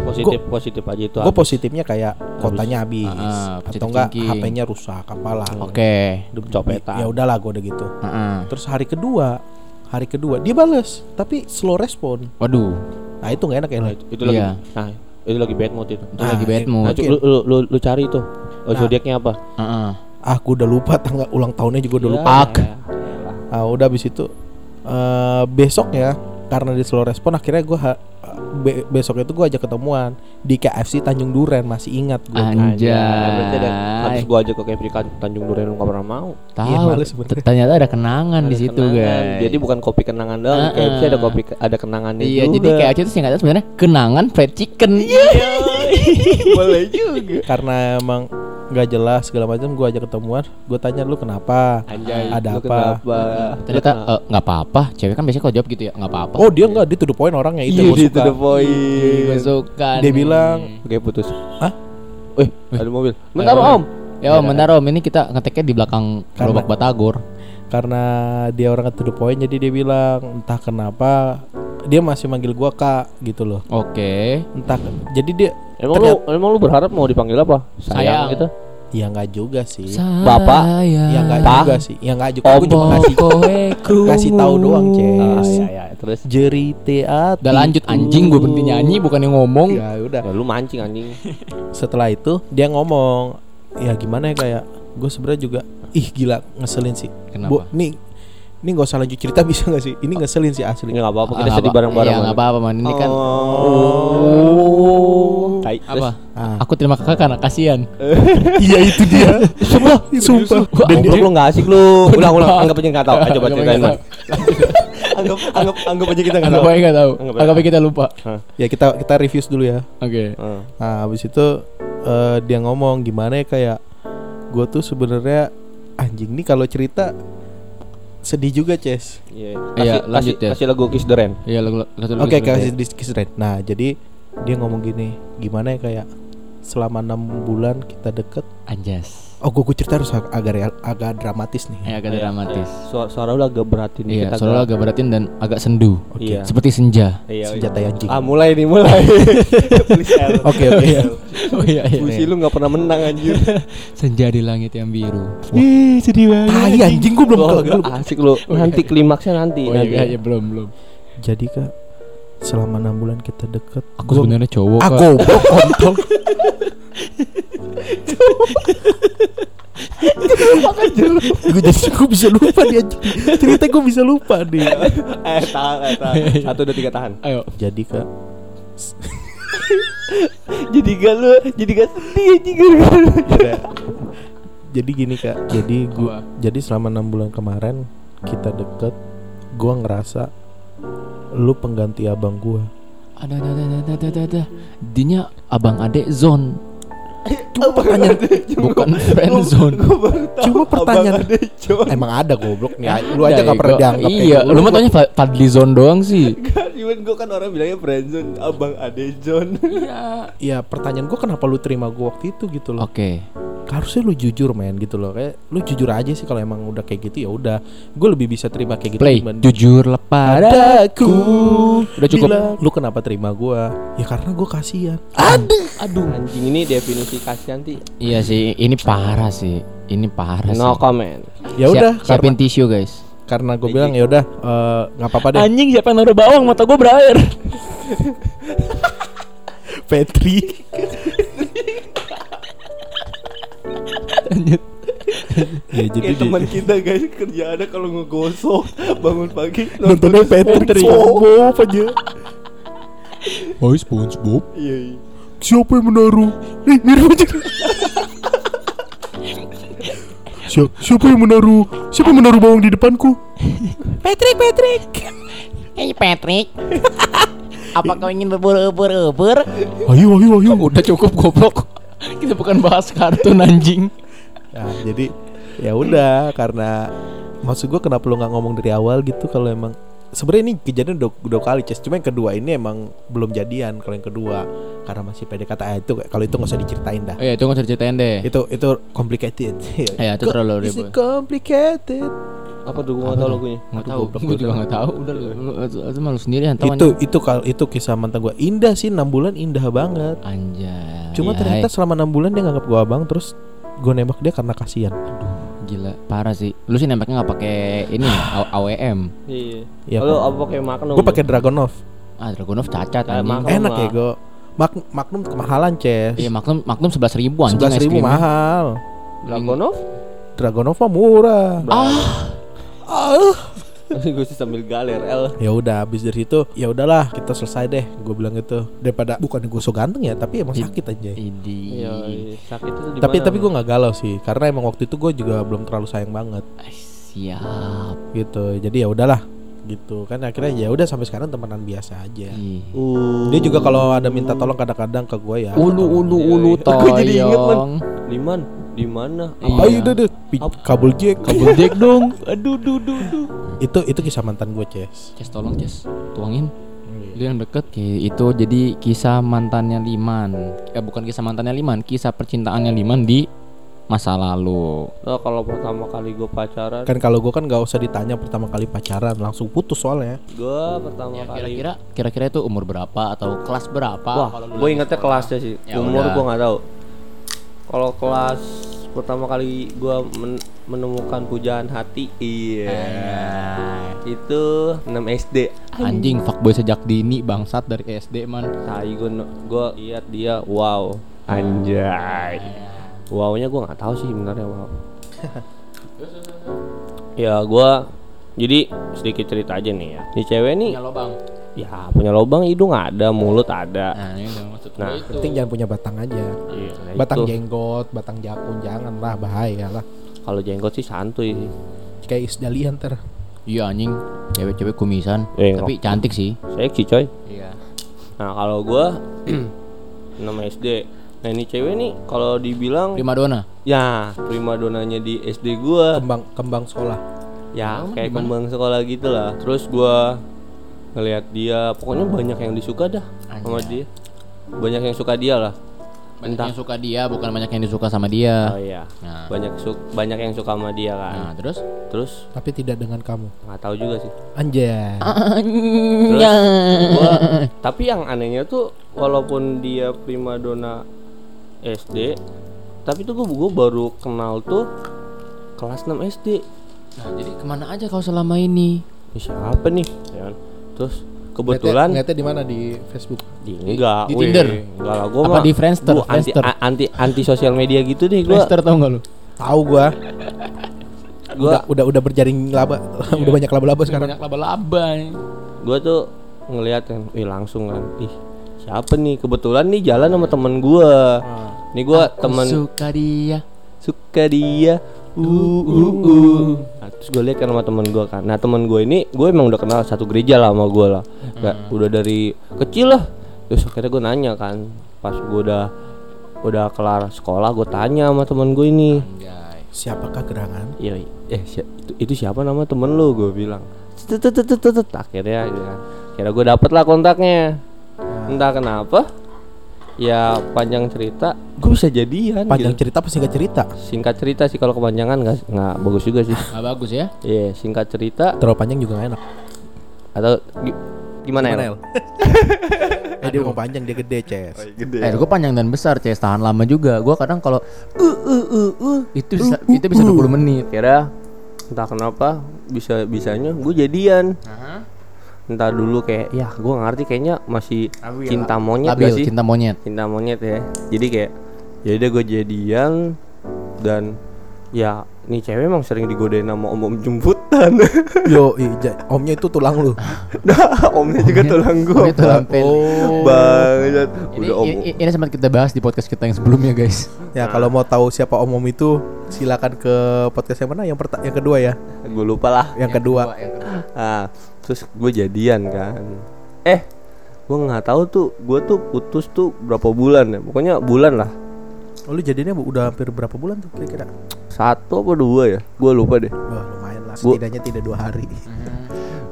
positif positif aja itu. Gue positifnya kayak kotanya habis, ah, atau enggak. HP-nya rusak apalah. Oke. Udah- Copetan. Ya udahlah gue udah gitu. Heeh. Terus hari kedua, hari kedua dia bales, tapi slow respon. Waduh, Nah itu nggak enak ya. Nah, itu, itu lagi. Iya. Nah, itu lagi bad mood itu. itu lagi bad iya. mood. Nah, lu, lu, lu, lu cari itu. Oh, Nah. zodiaknya apa? Heeh. Ah gue udah lupa tanggal ulang tahunnya juga udah Ya, lupa. Ak. ya, ya. Ah udah habis itu eh besok ya karena di slow respon akhirnya gue be- besok itu gue ajak ketemuan di KFC Tanjung Duren masih ingat gue Anjay. Ada Habis gua ajak ke KFC kan Tanjung Duren lu gak pernah mau Tahu. Iya. T- Ternyata ada kenangan di situ, kenangan. guys. Jadi bukan kopi kenangan doang Ah, KFC ada kopi ada kenangannya Iya, juga jadi kayak itu singkatnya sebenarnya kenangan fried chicken. Iya. (laughs) Boleh juga karena emang nggak jelas segala macam gue ajak ketemuan gue tanya lu kenapa Anjay Ada lu apa? kenapa? Ternyata eh, nggak apa-apa. Cewek kan biasanya kalau jawab gitu ya, nggak apa-apa. oh dia nggak dia to the point orangnya itu Iya yang gue di suka to the point Gue suka. Dia nih. bilang, Oke putus Hah? Eh ada mobil Bentar Ayo. om Ya om, bentar om, ini kita ngeteknya di belakang gerobak batagor. karena dia orang to the point jadi dia bilang entah kenapa dia masih manggil gua kak gitu loh Oke. entah jadi dia Emang lu emang lu berharap mau dipanggil apa? Sayang. gitu. Ya nggak juga sih. Bapak? ya nggak Pak? juga sih. Ya nggak juga. Aku cuma ngasih (laughs) kasih tahu doang Ah, Ces iya iya. Terus? Jerite hati Udah lanjut anjing gue berhenti nyanyi bukan yang ngomong. ya udah. Ya, lu mancing anjing. Setelah itu dia ngomong ya gimana ya kayak gue sebenarnya juga ih gila ngeselin sih. Kenapa? Bu, nih ini gak usah lanjut cerita bisa gak sih ini ngeselin sih asli Ini gak apa-apa Ah, kita sedih bareng-bareng Iya, nggak apa-apa man. Ini kan Oh Tai, apa? Ah. Aku terima kakak karena kasihan. (laughs) iya itu dia sumpah sumpah Dan dia lu gak asik lu Ulang ulang Kenapa? Anggap aja gak tau Ayo coba Anggap ceritain aja man Anggap anggap anggap aja kita gak Anggap tau aja nggak tahu. Anggap Anggap aja. kita lupa. ya kita kita review dulu ya Oke. Ah. nah habis itu eh, dia ngomong gimana ya kayak gue tuh sebenarnya anjing nih kalau cerita sedih juga Ces Iya Iya, Kasih- lanjut, kasih- Yes. Kasih lagu Kiss the Rain Iya lagu lagu- Oke lagu- kasih di Kiss Red. Nah jadi dia ngomong gini, gimana ya kayak selama enam bulan kita deket. Anjas. Oh gue, gue cerita harus ag- agak real- agak dramatis nih. Eh, agak dramatis. Suara, suara lu agak beratin Iya, dikit, soalnya agak beratin dan agak sendu. Oke. Iya Seperti senja. Iya, Senjata iya. anjing. Ah mulai nih mulai (laughs) Oke oke. Oh iya iya. Puisi lu gak pernah menang anjir (laughs) Senja di langit yang biru. Ih sedih banget Tai anjing gue belum Oh, belum. asik lu Nanti klimaksnya nanti Oh nanti. iya, iya belum belum. Jadi kak selama enam bulan kita deket. Aku sebenarnya cowok. Ah goblok kontol. (laughs) gue jadi gue bisa lupa dia cerita gue bisa lupa nih. Eh tahan eh tahan. Satu dua tiga tahan. Ayo. Jadi kak. Jadi gak lu Jadi gak sedih anjing jadi gini kak. Jadi gua jadi selama enam bulan kemarin kita deket gua ngerasa lu pengganti abang gua. Ada ada ada ada ada ada. Dinya abang adek zone. Cuma pertanyaan Bukan friend zone. cuma pertanyaan emang ada goblok nih lu aja Ada gak pernah dianggap Iya, gitu. lu mah taunya Fa- Fadli zone doang sih. Cuman gue kan orang bilangnya friendzone Abang Ade John Iya. Iya pertanyaan gua kenapa lu terima gua waktu itu gitu loh Oke. Harusnya lu jujur men gitu loh kayak lu jujur aja sih kalau emang udah kayak gitu ya udah gue lebih bisa terima kayak gitu Play. Jujur padaku. Udah cukup. Bilang, lu kenapa terima gua ya karena gua kasihan Aduh. Anjing ini definisi kasihan nanti Iya sih, ini parah sih. Ini parah No sih. comment ya Siap- udah karena siapin tisu guys. karena gue bilang ya udah eh, nggak apa-apa deh Anjing siapa yang naruh bawang mata gue berair. (laughs) Petri Lanjut. ya jadi Kayak di- teman kita guys kerjaannya kalau ngegosok Bangun pagi nontonnya Petri SpongeBob aja Hai SpongeBob. Iya iya siapa yang menaruh eh mirip aja siapa, siapa yang menaruh siapa yang menaruh bawang di depanku Patrick, Patrick. Hey Patrick. Apa kau ingin berbur-ubur-ubur? ayo ayo ayo Udah cukup goblok. Kita bukan bahas kartun anjing. nah jadi ya udah karena maksud gua kenapa lu nggak ngomong dari awal gitu kalau emang sebenarnya ini kejadian udah, udah kali Ces cuma yang kedua ini emang belum jadian kalau yang kedua karena masih PDKT ah, itu kalau itu nggak usah diceritain dah Eh, itu nggak usah diceritain deh. itu itu complicated Ya, itu terlalu ribet. complicated Apa tuh gue gak tau lagunya Nggak tahu. Gue gua juga nggak tahu. Udah lu, lu malu sendiri tahu. itu itu kal itu kisah mantan gua indah sih enam bulan indah banget Anjay. Cuma ternyata selama enam bulan dia nganggap gua abang terus gua nembak dia karena kasihan. Gila. Parah sih. Lu sih nembaknya nggak pakai ini (sighs) AWM. Iya. Iya, Lu kan? apa pakai makan gua pakai Dragonov Ah, Dragunov cacat anjing. enak ya gua. Mak Magnum kemahalan Ces. Iya, Magnum Magnum 11 ribu anjing sebelas es ribu mahal. Dragonov Dragonov mah murah. Ah, ah (laughs) gue sih sambil galer L ya udah habis dari situ ya udahlah kita selesai deh. Gue bilang gitu. Daripada bukan gue so ganteng ya tapi emang sakit aja. Idi. Iya, sakit itu tapi tapi gue nggak galau sih karena emang waktu itu gue juga belum terlalu sayang banget. Siap. gitu. Jadi ya udahlah gitu. Kan akhirnya ya udah sampai sekarang temenan biasa aja. Uh, dia juga kalau ada minta tolong kadang-kadang ke gue ya. Ulu ulu ulu iya. Gua jadi inget, Man. Liman di mana? Iya. ayo udah deh pi- kabel jack Kabel Jack (laughs) dong. Aduh duh duh duh. itu itu kisah mantan gue ces Ces tolong Ces. Tuangin. Lu yang deket Oke, itu jadi kisah mantannya Liman. Eh bukan kisah mantannya Liman, kisah percintaannya Liman di masa lalu. Nah, kalau pertama kali gue pacaran, kan kalau gue kan nggak usah ditanya pertama kali pacaran langsung putus soalnya gue pertama Ya, kali kira-kira kira-kira itu umur berapa atau kelas berapa? Wah, gue ingetnya kelasnya sih. Ya Umur gue nggak tahu. Kalau kelas pertama kali gue menemukan pujaan hati, iya. Itu 6 SD. Anjing fuckboy sejak dini bangsat dari SD man. Tai gue gue lihat dia, wow, anjay. Wownya gue nggak tahu sih sebenarnya wow. ya gue jadi sedikit cerita aja nih ya. Ini cewek nih, Punya lobang. Ya punya lubang hidung ada, mulut ada. Nah, ini maksud Nah, itu. penting jangan punya batang aja Iya, nah batang itu. jenggot batang jakun jangan lah bahaya lah Kalau jenggot sih santuy kayak Isdalian ter Iya anjing, cewek-cewek kumisan, Eh, tapi cantik sih. Seksi coy. Iya. Nah kalau gua (clears throat) 6 SD. Nah ini cewek nih kalau dibilang Prima dona. ya prima donanya di SD gua kembang kembang sekolah ya Oh, kayak gimana? kembang sekolah gitu lah. Terus gua ngelihat dia pokoknya banyak yang disuka dah sama Anjay. dia. Banyak yang suka dia lah. Banyak Entah. yang suka dia, bukan banyak yang disuka sama dia. Oh iya. Nah, Banyak su banyak yang suka sama dia nah kan. terus? Terus tapi tidak dengan kamu nggak tahu juga sih. anjay Terus? Gua, tapi yang anehnya tuh walaupun dia primadona SD, tapi tuh gua, gua baru kenal tuh kelas 6 SD. Nah, jadi ke mana aja kau selama ini? Ini siapa nih? Ya kan? Terus kebetulan ngeliatnya di mana di Facebook di, enggak, di weh, Tinder? Enggak lah, gua Apa mah di Friendster? gua anti, Friendster? anti anti sosial media gitu deh gua. Friendster tau gak lu? tahu gua Gua udah udah udah berjaring laba udah banyak laba-laba sekarang Banyak laba-laba. gua tuh ngeliat kan, wih langsung kan. Ih, siapa nih? Kebetulan nih jalan sama temen gua. Nih gua Aku temen suka dia. suka dia uh, uh, uh. Nah, terus gue lihat kan sama temen gue kan. Nah temen gue ini gue emang udah kenal satu gereja lah sama gue lah. Kayak udah dari kecil lah. Terus akhirnya gue nanya kan pas gue udah udah kelar sekolah gue tanya sama temen gue ini. Anjay. siapakah gerangan? Iya eh si- itu, itu siapa nama temen lu? Gue bilang. Akhirnya kan akhirnya gue dapet lah kontaknya. Entah kenapa ya panjang cerita gue bisa jadian panjang gitu. cerita apa singkat cerita singkat cerita sih kalau kepanjangan nggak nggak bagus juga sih Gak bagus ya? Iya, singkat cerita terlalu panjang juga gak enak atau gi- gimana, ya? El? eh dia mau panjang dia gede ces Gede. Eh, gue panjang dan besar, Ces. Tahan lama juga. Gue kadang kalau uh, uh, uh, uh, itu bisa itu bisa 20 menit. Kira entah kenapa bisa bisanya gue jadian. Entah dulu kayak ya gue ngerti kayaknya masih cinta monyet Labil, gak sih? cinta monyet. Cinta monyet ya. Jadi kayak jadi gue jadian dan ya nih cewek emang sering digodain sama om-om jemputan. (laughs) yo ija, omnya itu tulang lu (laughs) nah, omnya juga tulang gue. Om itu lampel. Banget. Ini, Udah om. ini, ini sempat kita bahas di podcast kita yang sebelumnya, guys. ya kalau mau tahu siapa om om itu silakan ke podcast yang mana yang perta yang kedua ya Gue lupa lah. yang kedua Ah, terus gue jadian kan. Eh, gue nggak tahu tuh, gue tuh putus tuh berapa bulan ya? Pokoknya bulan lah. oh, lu jadinya udah hampir berapa bulan tuh kira-kira Satu apa dua ya? Gue lupa deh. wah lumayan lah setidaknya tidak dua hari (laughs)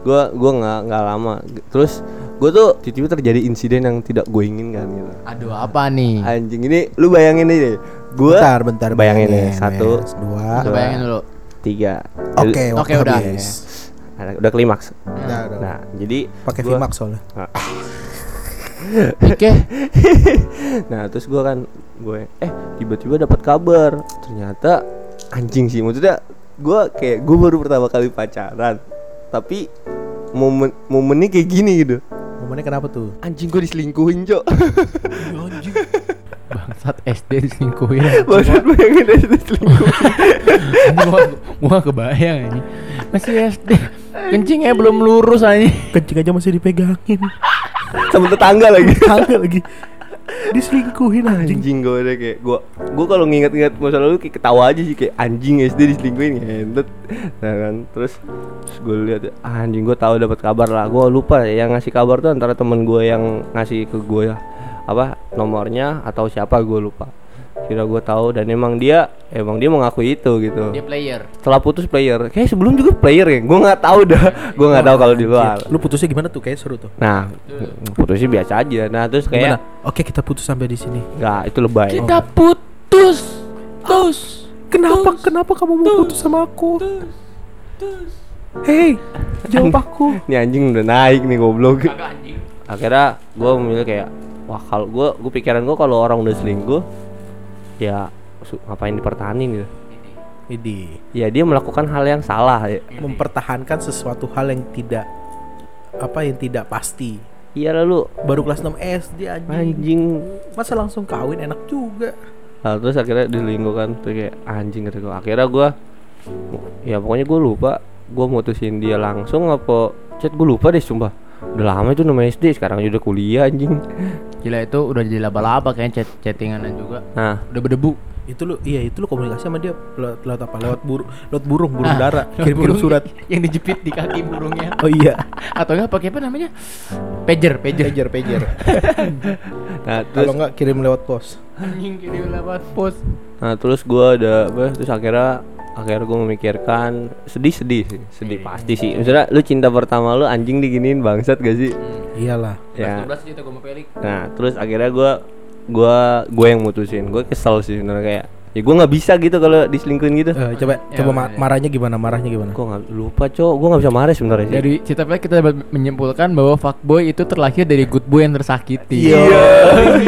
Gue gua nggak nggak lama. Terus gue tuh tiba-tiba terjadi insiden yang tidak gue inginkan gitu. Aduh, apa nih? Anjing ini, lu bayangin aja. Gue bentar bentar bayangin ya, satu, Mes. dua Kita bayangin dulu. tiga. oke Oke, udah. habis. Nah, udah klimaks. Udah, udah. Nah, jadi pakai VMAX soalnya (laughs) Oke. (laughs) nah terus gue kan gue eh tiba-tiba dapat kabar ternyata anjing sih maksudnya gue kayak gue baru pertama kali pacaran tapi momen momennya kayak gini gitu momennya kenapa tuh anjing gue diselingkuhin cok Bangsat SD diselingkuhin. maksud bayangin deh diselingkuhin (laughs) gua, gua kebayang ini. Masih SD. Kencingnya belum lurus aja. Kencing aja masih dipegangin. sama tetangga lagi Kagak lagi. Diselingkuhin anjing. anjing gue udah kayak gue gue kalau nginget-nginget masa lalu kayak ketawa aja sih kayak anjing SD diselingkuhin ngentet nah kan terus, terus gue lihat anjing gue tahu dapat kabar lah gue lupa ya, yang ngasih kabar tuh antara temen gue yang ngasih ke gue ya apa nomornya atau siapa gue lupa kira gue tahu dan emang dia emang dia mengakui itu gitu Dia player. setelah putus player kayak sebelum juga player ya gue nggak tahu dah gue nggak tahu kalau di luar Lu putusnya gimana tuh? Kayak seru tuh. nah putusnya biasa aja nah terus Gimana? kayak Oke, kita putus sampai di sini. nggak itu lebay Kita putus. Tus. Kenapa? Kenapa kamu mau putus sama aku? Hei, jawab aku. (laughs) Ini anjing udah naik nih goblok. Kagak anjing. Akhirnya gue memilih kayak wah kalau gue gue pikiran gue kalau orang udah selingkuh ya ngapain dipertahanin gitu. Ini Ya dia melakukan hal yang salah ya. mempertahankan sesuatu hal yang tidak apa yang tidak pasti. Iya lalu Baru kelas 6 SD anjing. anjing. Masa langsung kawin enak juga. Nah, terus akhirnya diselingkuh kan tuh kayak anjing gue. Akhirnya gue ya pokoknya gue lupa gue mutusin dia langsung apa chat gue lupa deh sumpah. Udah lama itu nama SD sekarang udah kuliah anjing. Gila itu udah jadi laba-laba kayaknya chat chattinganan juga. Nah, Udah berdebu. Itu lu iya itu lu komunikasi sama dia lewat, lewat apa? Lewat burung, lewat burung, burung Ah, dara. Kirim-kirim burung surat. (laughs) yang dijepit di kaki burungnya. Oh iya, (laughs) Atau enggak pakai apa namanya? Pager, pager. pager, pager. (laughs) nah terus Kalau enggak kirim lewat pos. Anjing kirim lewat pos. Nah terus gua ada apa terus akhirnya akhirnya gue memikirkan sedih sedih sih sedih pasti sih misalnya lu cinta pertama lu anjing diginiin bangsat gak sih Iyalah. ya 12 cerita gue Pelik. nah terus akhirnya gua gua gue yang mutusin gue kesel sih sebenarnya kayak ya gue nggak bisa gitu kalau diselingkuhin gitu Eh, coba Ya, coba ma- ya. marahnya gimana? Marahnya gimana? gue nggak lupa cowok gue nggak bisa marah sebenarnya sih Dari cerita Pelik kita dapat menyimpulkan bahwa fuckboy itu terlahir dari good boy yang tersakiti. Iya. (laughs)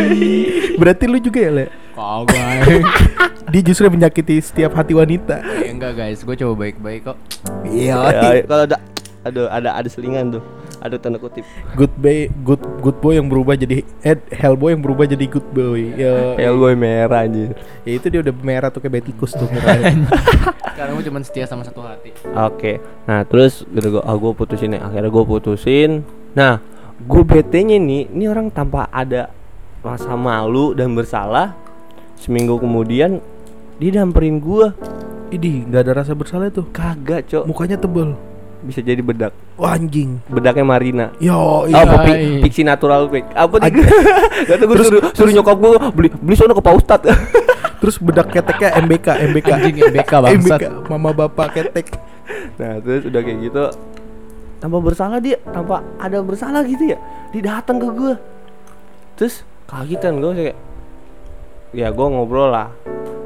Berarti lu juga ya, Le? Kagak. (laughs) Dia justru menyakiti setiap hati wanita. Eh, enggak guys, gue coba baik-baik kok. Iya. Ya, kalau ada aduh ada ada selingan tuh ada tanda kutip Good boy, good good boy yang berubah jadi eh Hellboy yang berubah jadi good boy. Ya, ya gue merah anjir ya itu dia udah merah tuh kayak betikus tuh mukanya. (laughs) Karena gue cuma setia sama satu hati. Oke, nah terus gitu gue, ah gue putusin ya. Akhirnya gue putusin. Nah, gue bete nya nih, ini orang tanpa ada rasa malu dan bersalah. Seminggu kemudian dia damperin gue, Ini nggak ada rasa bersalah tuh. kagak cok, Mukanya tebel. bisa jadi bedak, Wah, anjing. bedaknya Marina. Yo, Oh, iya. apa pi- Ay. pixie (laughs) natural pick? Apa? Ag- Gak tau gue suruh, suruh nyokap gue beli beli sono ke Pak Ustad. (laughs) Terus bedak keteknya MBK, MBK. Anjing MBK bangsat. MBK, mama bapak ketek. nah terus udah kayak gitu, tanpa bersalah dia, tanpa ada bersalah gitu ya, dia datang ke gue. Terus kaget kan gue kayak, ya gue ngobrol lah.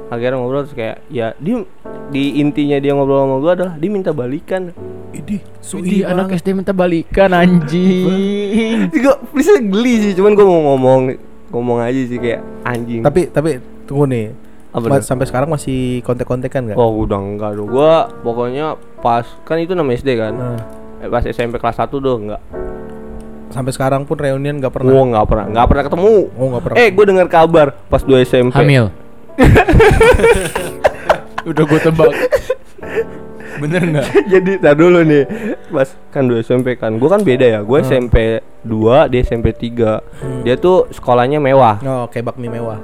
Akhirnya ngobrol terus kayak, ya dia di intinya dia ngobrol sama gue adalah dia minta balikan. Ini, so Di anak SD minta balikan anjing. (laughs) Gue bisa geli sih, cuman gue mau ngomong ngomong aja sih kayak anjing. Tapi tapi tunggu nih. Apa sampai sekarang masih kontek-kontekan nggak? Oh udah enggak dong Gua pokoknya pas Kan itu nama SD kan Nah, eh, Pas SMP kelas 1 tuh enggak sampai sekarang pun reunian nggak pernah. Gua enggak pernah Enggak pernah ketemu Oh nggak pernah. Eh gue dengar kabar Pas 2 SMP Hamil. (laughs) Udah gue tebak. Bener nggak? (laughs) Jadi tar dulu nih Pas kan 2 SMP kan Gue kan beda ya Gue Hmm. SMP 2 Dia SMP 3 Dia tuh sekolahnya mewah Oh kayak bakmi mewah.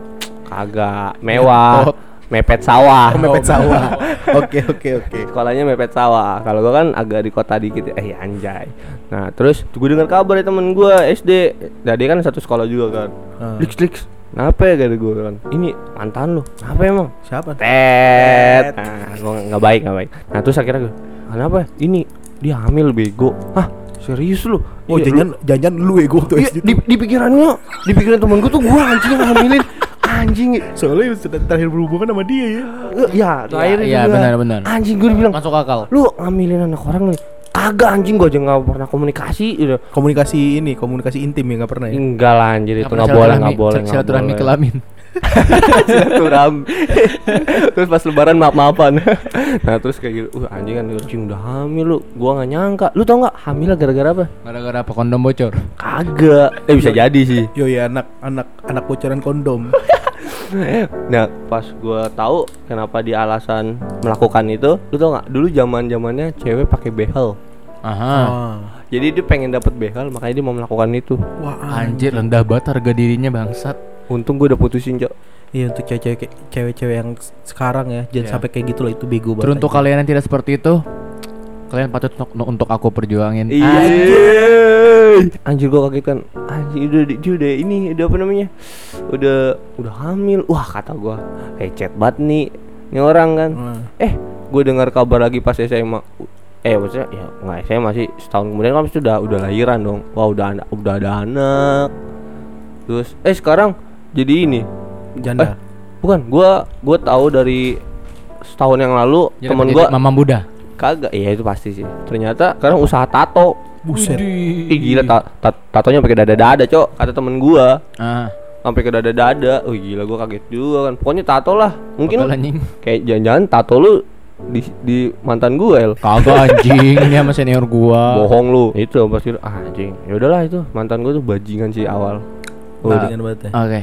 Kagak Mewah Ngentot. (laughs) Mepet sawah Oh mepet sawah. (laughs) Oke oke oke. Sekolahnya mepet sawah. Kalau gua kan agak di kota dikit. ya. Eh anjay. Nah terus gue dengar kabar dari temen gua SD. Nah dia kan satu sekolah juga kan. Ah. Lix Lix. Kenapa ya kata gue kan? Ini mantan lu. Kenapa emang? Siapa? Tet. Nah, gua nggak baik nggak baik. Nah terus akhirnya gue. Kenapa? Ini dia hamil bego. Hah? Serius lu? Oh Iya, jangan jangan lu ego tuh Iya, SD di, di pikirannya, di pikiran temen gue tuh gua anjing yang hamilin anjing Soalnya sudah terakhir berhubungan sama dia ya. ya terakhir Iya, juga. benar-benar. anjing gue bilang Masuk akal. lu ngambilin anak orang nih kagak anjing gua aja nggak pernah komunikasi gitu Komunikasi ini, komunikasi intim ya nggak pernah ya. enggak lah anjir itu nggak boleh nggak boleh nggak Silaturahmi boleh. kelamin. (laughs) silaturahmi terus pas lebaran maaf maafan nah terus kayak gitu uh anjing kan anjing udah hamil lu gua nggak nyangka lu tau nggak hamil gara-gara apa Gara-gara apa kondom bocor? kagak eh bisa jadi sih Yo ya anak anak anak bocoran kondom. (laughs) nah pas gua tahu kenapa dia alasan melakukan itu lu tau nggak dulu zaman zamannya cewek pakai behel Aha. Oh. jadi dia pengen dapet behel makanya dia mau melakukan itu Wah, Anjir rendah banget harga dirinya bangsat. untung gua udah putusin cok Iya untuk cewek-cewek cewek-cewek yang sekarang ya jangan Iya. sampai kayak gitu lah itu bego banget. Terus untuk anjing. kalian yang tidak seperti itu, kalian patut untuk, untuk aku perjuangin. Iya. Anjir gua kaget kan. Anjir udah dia udah ini udah apa namanya? Udah udah hamil. Wah, kata gua, lecet banget nih. Ini orang kan. Hmm. Eh, gue dengar kabar lagi pas SMA. Eh, maksudnya ya nggak SMA sih setahun kemudian kan pasti udah udah lahiran dong. Wah, udah ada udah ada anak. Terus eh sekarang jadi ini. Janda. Bukan, gua gua tahu dari setahun yang lalu Jadi temen gua Mama Buddha. Kagak. Iya itu pasti sih. Ternyata sekarang usaha tato. Buset. Ih gila ta ta- tatonya pakai dada-dada, Cok. Kata temen gua. Ah, Sampai ke dada-dada. Oh gila gua kaget juga kan. Pokoknya tato lah. Mungkin kayak jangan-jangan tato lu di di mantan gua, El. Kagak anjing, ini sama senior gua. Bohong lu. Itu pasti ah, anjing. Ya udahlah itu. Mantan gua tuh bajingan sih awal. Oh, Nah. banget ya. Oke,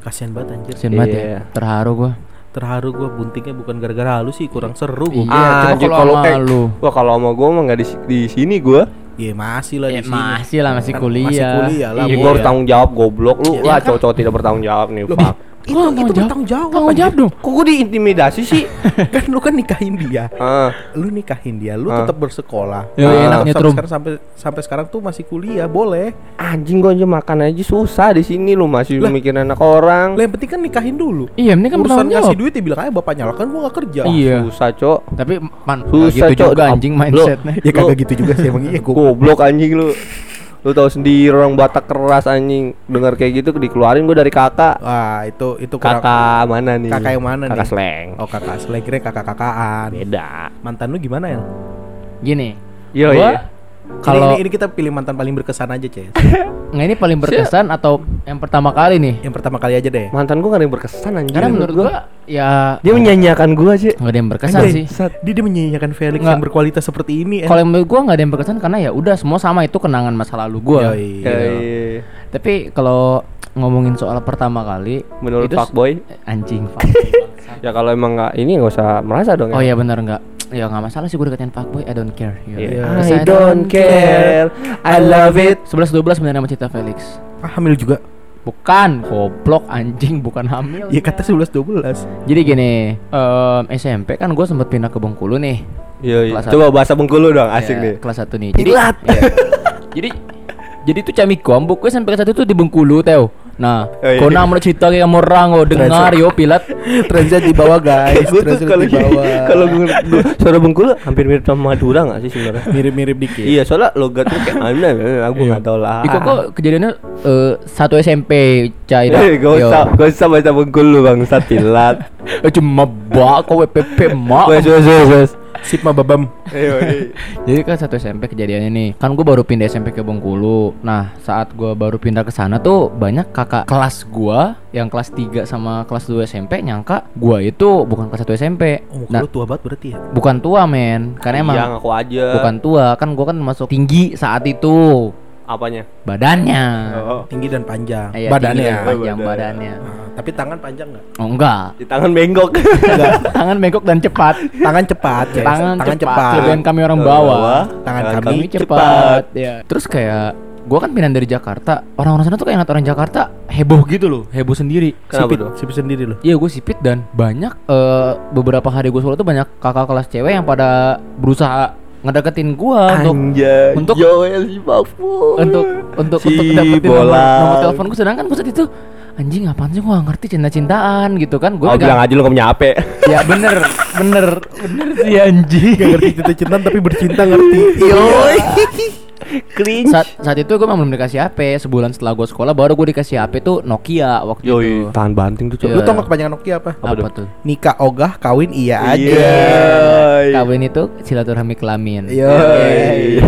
Kasihan banget anjir. kasian banget ya. Iya. Terharu gua. Terharu gua buntingnya bukan gara-gara lu sih, kurang seru Iya, gua. Ah, kalau kayak- lu. Wah, kalau sama gua mah nggak di di sini gua. Iya masih lah Ya, di sini. masih lah masih Kan kuliah. masih kuliah lah, Iya, Boy. gua harus tanggung jawab goblok lu. Iya, lah, kan? cowok-cowok tidak bertanggung jawab nih, Loh, fuck. Itu Gua itu bertanggung jawab. Tanggung jawab dong. Kok gua diintimidasi sih? (laughs) kan lu kan nikahin dia. ah, Lu nikahin dia, lu Ah. tetap bersekolah. Ya, Ah. enak sampai nyetrum. sekarang sampai sampai sekarang tuh masih kuliah, boleh. anjing gua aja makan aja susah di sini lu masih Lah. mikirin anak orang. Lah yang penting kan nikahin dulu. Iya, ini kan Urusan ngasih duit ya bilang aja bapaknya lah kan gua gak kerja. Iya. Susah, Cok. Tapi man, Susah, gitu Cok. juga anjing Lu- mindsetnya. Ya kagak gitu juga sih emang iya. Goblok anjing lu. Lu tahu sendiri orang Batak keras anjing. Dengar kayak gitu dikeluarin gua dari kakak. Wah, itu itu kurang Kakak mana nih? Kakak yang mana kakak nih? Sleng. Oh kakak selain kira kakak-kakaan. Beda. Mantan lu gimana ya? Gini, Yo, gua iya. Kalau ini, ini, ini kita pilih mantan paling berkesan aja, Ces. (laughs) nggak ini paling berkesan atau yang pertama kali nih? Yang pertama kali aja deh. Mantan gua gak ada yang berkesan anjing. Karena menurut gua ya dia menyanyiakan gua sih. nggak ada yang berkesan Anjay, sih. Sat. Dia, dia menyanyikan Felix Nggak. yang berkualitas seperti ini. eh. Kalau yang menurut gua nggak ada yang berkesan karena ya udah semua sama itu kenangan masa lalu gua. Yoi. Kayak Tapi kalau ngomongin soal pertama kali menurut s- fuckboy anjing (laughs) fuck. ya kalau emang nggak ini nggak usah merasa dong Oh ya. iya benar nggak? Ya nggak masalah sih gue deketin fuckboy, I don't care. Ya. Iya. Because I don't care. I love it. 11 12 benar sama Cita Felix. Ah, hamil juga. Bukan, goblok anjing, bukan hamil. Ya kata 11 12. Jadi gini, em, SMP kan gue sempet pindah ke Bengkulu nih. Iya, iya. Coba bahasa Bengkulu dong, asik Ya, nih. Kelas 1 nih. Jadi iya. jadi jadi tuh camikom buku sampai kelas 1 tuh di Bengkulu teo. Nah, Oh, iya. kau nama cerita kayak kamu orang oh dengar yo pilat. Translate di bawah guys. Kalau di bawah. (laughs) kalau suara Bengkulu hampir mirip sama Madura nggak sih sebenarnya? mirip-mirip dikit. Iya, soalnya logatnya kayak aneh, aku nggak tahu lah. Iko kok kejadiannya eh, satu SMP cai dah. Eh, gak usah, gak usah baca Bengkulu bang, pilat. (laughs) Eh, cuma bak kau WPP mak. Wes, wes, wes, Sip mah babam. Ayo, ayo. (laughs) Jadi kan satu SMP kejadiannya nih. Kan gue baru pindah SMP ke Bengkulu. Nah, saat gue baru pindah ke sana tuh banyak kakak kelas gua yang kelas 3 sama kelas 2 SMP nyangka gua itu bukan kelas 1 SMP. Oh, Nah, lu tua banget berarti ya? bukan tua men. Karena emang Iya, ngaku aja. bukan tua. Kan gua kan masuk tinggi saat itu Apanya? badannya. Oh. Tinggi dan panjang. Iya, Badannya. tinggi dan panjang Oh, badan. badannya. Ah, tapi tangan panjang nggak? Oh enggak. Di tangan bengkok. Tangan bengkok dan cepat. Tangan cepat. Ces. Tangan, cepat. Kelebihan kami orang Bawah. Tangan Tangan kami Kami cepat. Ya. Terus kayak gua kan pindah dari Jakarta. Orang-orang sana tuh kayak ngeliat orang Jakarta heboh gitu loh, heboh sendiri. Kenapa Sipit, tuh? sipit sendiri loh. Iya gue sipit dan banyak eh, beberapa hari gue solo tuh banyak kakak kelas cewek yang pada berusaha ngedeketin gua untuk Anjay. untuk- Joel si Bakfu. untuk untuk Si untuk dapetin nomor, bola. nomor telepon gue sedangkan gue saat itu anjing apaan sih gua gak ngerti cinta-cintaan gitu kan gue Oh, bilang aja lu gak punya HP. ya bener bener bener sih anjing Gak ngerti cinta-cintaan tapi bercinta ngerti. Yoi. (laughs) Cringe. saat saat itu gue belum dikasih HP sebulan setelah gue sekolah baru gue dikasih HP tuh Nokia waktu Yoi. itu Tahan banting tuh, Cok. Iya. Lu tau gak kepanjangan Nokia apa? Apa apa, tuh? Nikah ogah, kawin iya aja. Iya. kawin itu silaturahmi kelamin Yoi.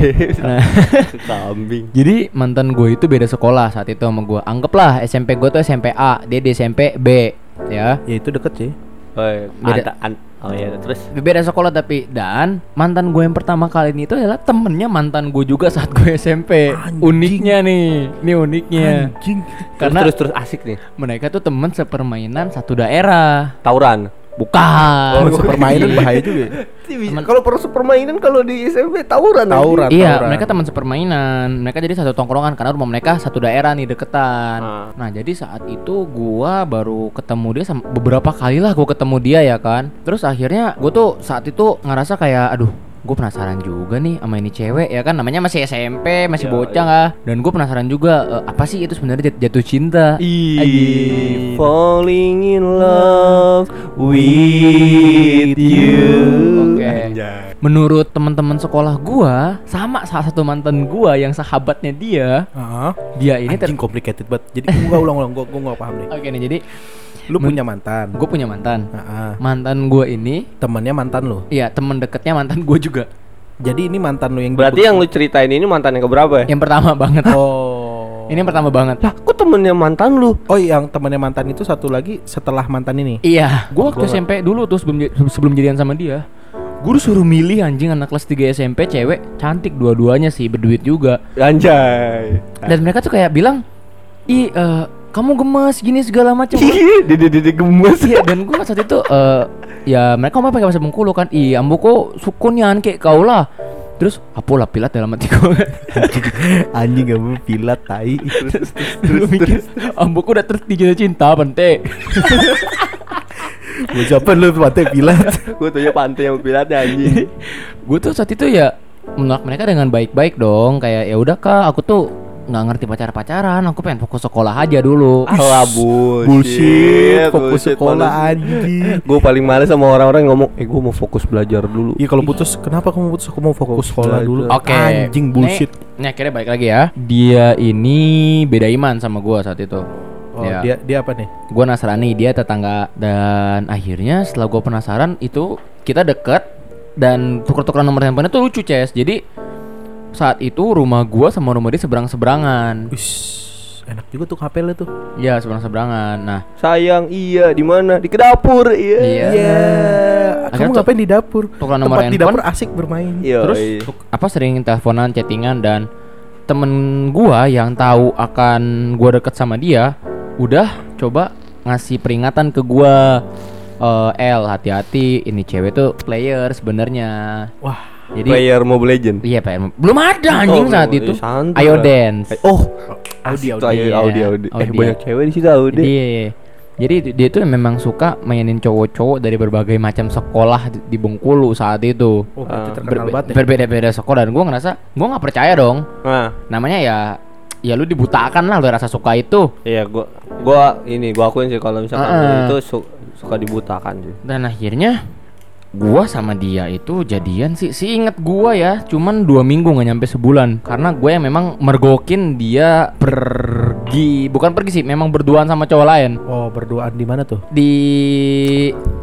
Nah. (laughs) Kambing. Jadi mantan gue itu beda sekolah saat itu sama gue. Anggaplah SMP gue tuh SMP A, dia di SMP B, ya. Ya itu deket sih. Oi, Beda. anta- an- Oh iya, terus beda sekolah tapi dan mantan gue yang pertama kali ini itu adalah temennya mantan gue juga saat gue SMP Anjing. uniknya nih ini uniknya Anjing. karena terus terus, terus asik nih. mereka tuh temen sepermainan satu daerah Tauran. Bukan Oh, permainan bahaya juga. ya? Teman- Kalau perlu permainan kalau di SMP tawuran. Tauran. Iya, tauran. mereka teman sepermainan. Mereka jadi satu tongkrongan karena rumah mereka satu daerah nih deketan. Ah. Nah, jadi saat itu gua baru ketemu dia sama beberapa kali lah gua ketemu dia ya kan. Terus akhirnya gua tuh saat itu ngerasa kayak aduh gue penasaran juga nih sama ini cewek ya kan namanya masih SMP masih Ya, bocah lah dan gue penasaran juga eh, apa sih itu sebenarnya jat- jatuh cinta Ih, falling in love with you. Oke. Anjay. menurut teman-teman sekolah gua sama salah satu mantan gua yang sahabatnya dia Heeh. dia ini Anjing complicated banget. Jadi gua ulang-ulang gua gua nggak paham nih. Oke nih jadi Lu Men- punya mantan. gue punya mantan Heeh. mantan gue ini Temennya mantan lu. Iya temen deketnya mantan gue juga Jadi ini mantan lu yang Berarti yang lu ceritain ini mantan yang keberapa ya? Yang pertama banget Oh. Ini yang pertama banget Lah, kok temennya mantan lu? Oh, yang temennya mantan itu satu lagi setelah mantan ini. Iya Gue waktu SMP dulu tuh sebelum, sebelum jadian sama dia Gue suruh milih anjing anak kelas 3 SMP cewek Cantik dua-duanya sih berduit juga Anjay. Dan mereka tuh kayak bilang Ih eh, kamu gemes gini segala macam Dede dede gemes. Iya dan gue saat itu eh ya mereka mau pakai bahasa Bengkulu kan Ih ambu kok sukunnya kayak kau lah Terus apa lah pilat dalam hati gue (laughs) Anjing gak mau pilat tai. (laughs) Gue mikir ambu kok udah terus dijatuh cinta pante (laughs) Gua siapa lu pantai pilat. Gue tuh ya pantai yang pilatnya anjing. gue tuh saat itu ya menolak mereka dengan baik-baik dong kayak ya udah kak aku tuh nggak ngerti pacar pacaran aku pengen fokus sekolah aja dulu Alah bullshit. Bullshit, fokus sekolah malas. anjing. Gue paling males sama orang-orang yang ngomong, eh gue mau fokus belajar dulu. Iya kalau putus, kenapa kamu putus? Aku mau fokus Fokus sekolah belajar. dulu. Oke. Anjing bullshit. Nih, nih akhirnya balik lagi ya. Dia ini beda iman sama gua saat itu. Oh, Ya. dia dia apa nih? Gua Nasrani, dia tetangga dan akhirnya setelah gua penasaran itu kita deket dan tuker-tukeran nomor handphone tuh lucu, Ces. Jadi saat itu rumah gua sama rumah dia seberang-seberangan. Wis, enak juga tuh HP lu tuh. Ya, seberang-seberangan. Nah, Sayang, iya di mana? Di ke dapur, iya. Iya. Iya. Akhirnya Kamu ngapain di dapur? tukeran nomor Tempat di handphone. dapur asik bermain. Iya. Terus apa sering teleponan, chattingan dan temen gua yang tahu akan gua deket sama dia udah coba ngasih peringatan ke gua eh L hati-hati ini cewek tuh player sebenarnya. Wah, Jadi player Mobile Legend. iya Pak belum ada anjing Oh, saat belum. itu. Eh, santai Ayo dance. Oh, Audi, Audi. Audi, Iya, Audi, Audi. Eh, Audi. banyak cewek di situ Audi. Jadi jadi dia tuh memang suka mainin cowok-cowok dari berbagai macam sekolah di- Bengkulu saat itu. Oh, ya. berbeda-beda sekolah dan gua ngerasa gua nggak percaya dong. Nah, namanya ya ya lu dibutakan lah lu rasa suka itu iya gua gua ini gua akuin sih kalau misalkan Ah. itu su- suka dibutakan sih. dan akhirnya gua sama dia itu jadian sih. Sih inget gua ya cuman dua minggu nggak nyampe sebulan. Karena gue yang memang mergokin dia pergi bukan pergi sih memang berduaan sama cowok lain Oh, berduaan di mana tuh? di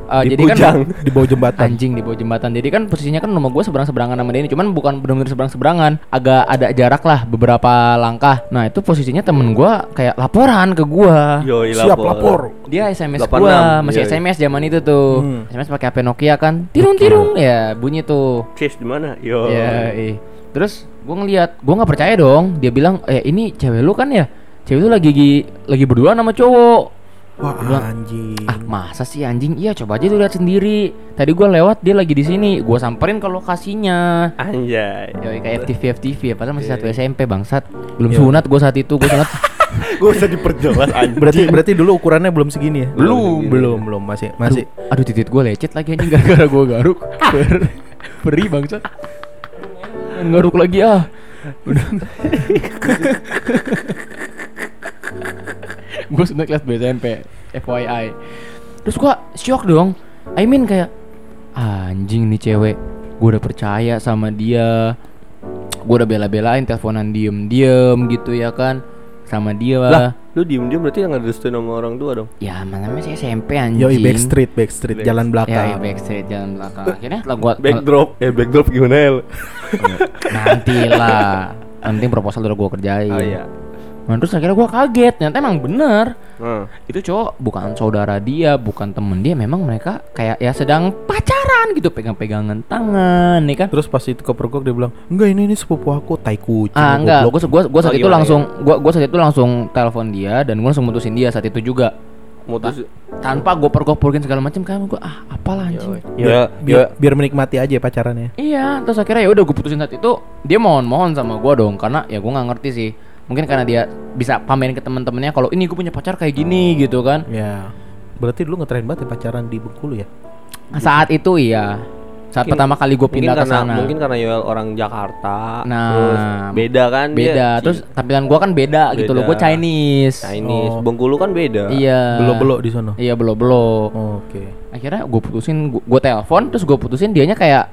eh, Di jadi Bujang. kan (laughs) Di bawah jembatan. anjing di bawah jembatan jadi kan posisinya kan rumah gue seberang seberangan sama dia ini cuman bukan benar-benar seberang seberangan agak ada jarak lah beberapa langkah nah itu posisinya temen gue kayak laporan ke gue Yoi, Siap lapor. dia SMS 86, gua masih iya. SMS zaman itu tuh Hmm. SMS pakai HP Nokia kan tirung tirung ya bunyi tuh Sis di mana? Yo. ya ih. terus gua ngeliat gua nggak percaya dong dia bilang eh ini cewek lu kan ya cewek lu lagi lagi berdua sama cowok Wah, Bilang, anjing. ah masa sih anjing iya coba aja lu lihat sendiri tadi gua lewat dia lagi di sini gua samperin ke lokasinya Anjay. Yoi, kayak FTV FTV ya padahal masih satu. SMP bangsat belum Iya. sunat gua saat itu gua sunat (laughs) Gua usah diperjelas anjing. Berarti berarti dulu ukurannya belum segini ya? Belum. belum, belum masih masih. Aduh titit gue lecet lagi anjing (laughs) gara-gara gue garuk Per- Perih bangsat Garuk lagi ah Udah (laughs) (laughs) Gue sudah kelas SMP FYI Terus gue shock dong I mean kayak Anjing nih cewek Gue udah percaya sama dia Gue udah bela-belain teleponan diem-diem gitu ya kan Sama dia Lah, lu diem-diem berarti yang ada restuin sama orang tua dong. Ya mana namanya sih SMP anjing Yoi backstreet, backstreet, Back- jalan Ya, belakang. ya backstreet jalan belakang. (laughs) Akhirnya setelah gua Backdrop. Eh, backdrop gimana ya? nanti lah. Penting proposal udah gua kerjain. Oh iya. Nah, terus akhirnya gue kaget, ternyata emang bener Nah, itu cowok bukan saudara dia, bukan temen dia, memang mereka kayak ya sedang pacaran gitu, pegang-pegangan tangan, nih kan? Terus pas itu kepergok dia bilang, "Enggak, ini ini sepupu aku, tai kucing." Ah enggak, goblok." gue gua, gua saat Oh, itu gimana, langsung gua gua saat itu langsung telepon dia dan gue langsung mutusin dia saat itu juga mutus tanpa gue pergok-pergokin segala macam kan gue ah apalah anjing. ya, biar, ya, biar menikmati aja pacarannya. Iya, terus akhirnya ya udah gue putusin saat itu dia mohon-mohon sama gue dong karena ya gue nggak ngerti sih. Mungkin karena dia bisa pamerin ke temen-temennya kalau ini gue punya pacar kayak gini gitu kan. Ya. Berarti dulu ngetren banget ya pacaran di Bengkulu ya? Saat itu iya. Saat Mungkin- pertama kali gue pindah ke sana. mungkin karena Yoel orang Jakarta Nah, terus beda kan dia beda. Ci- Terus tampilan gua kan beda, gitu loh. Gue Beda. Chinese. Chinese Oh. Bengkulu kan beda Iya. Belok-belok di sono. Iya, belok-belok. Oh, Oke. Akhirnya gue putusin, gue telepon, terus gue putusin dianya kayak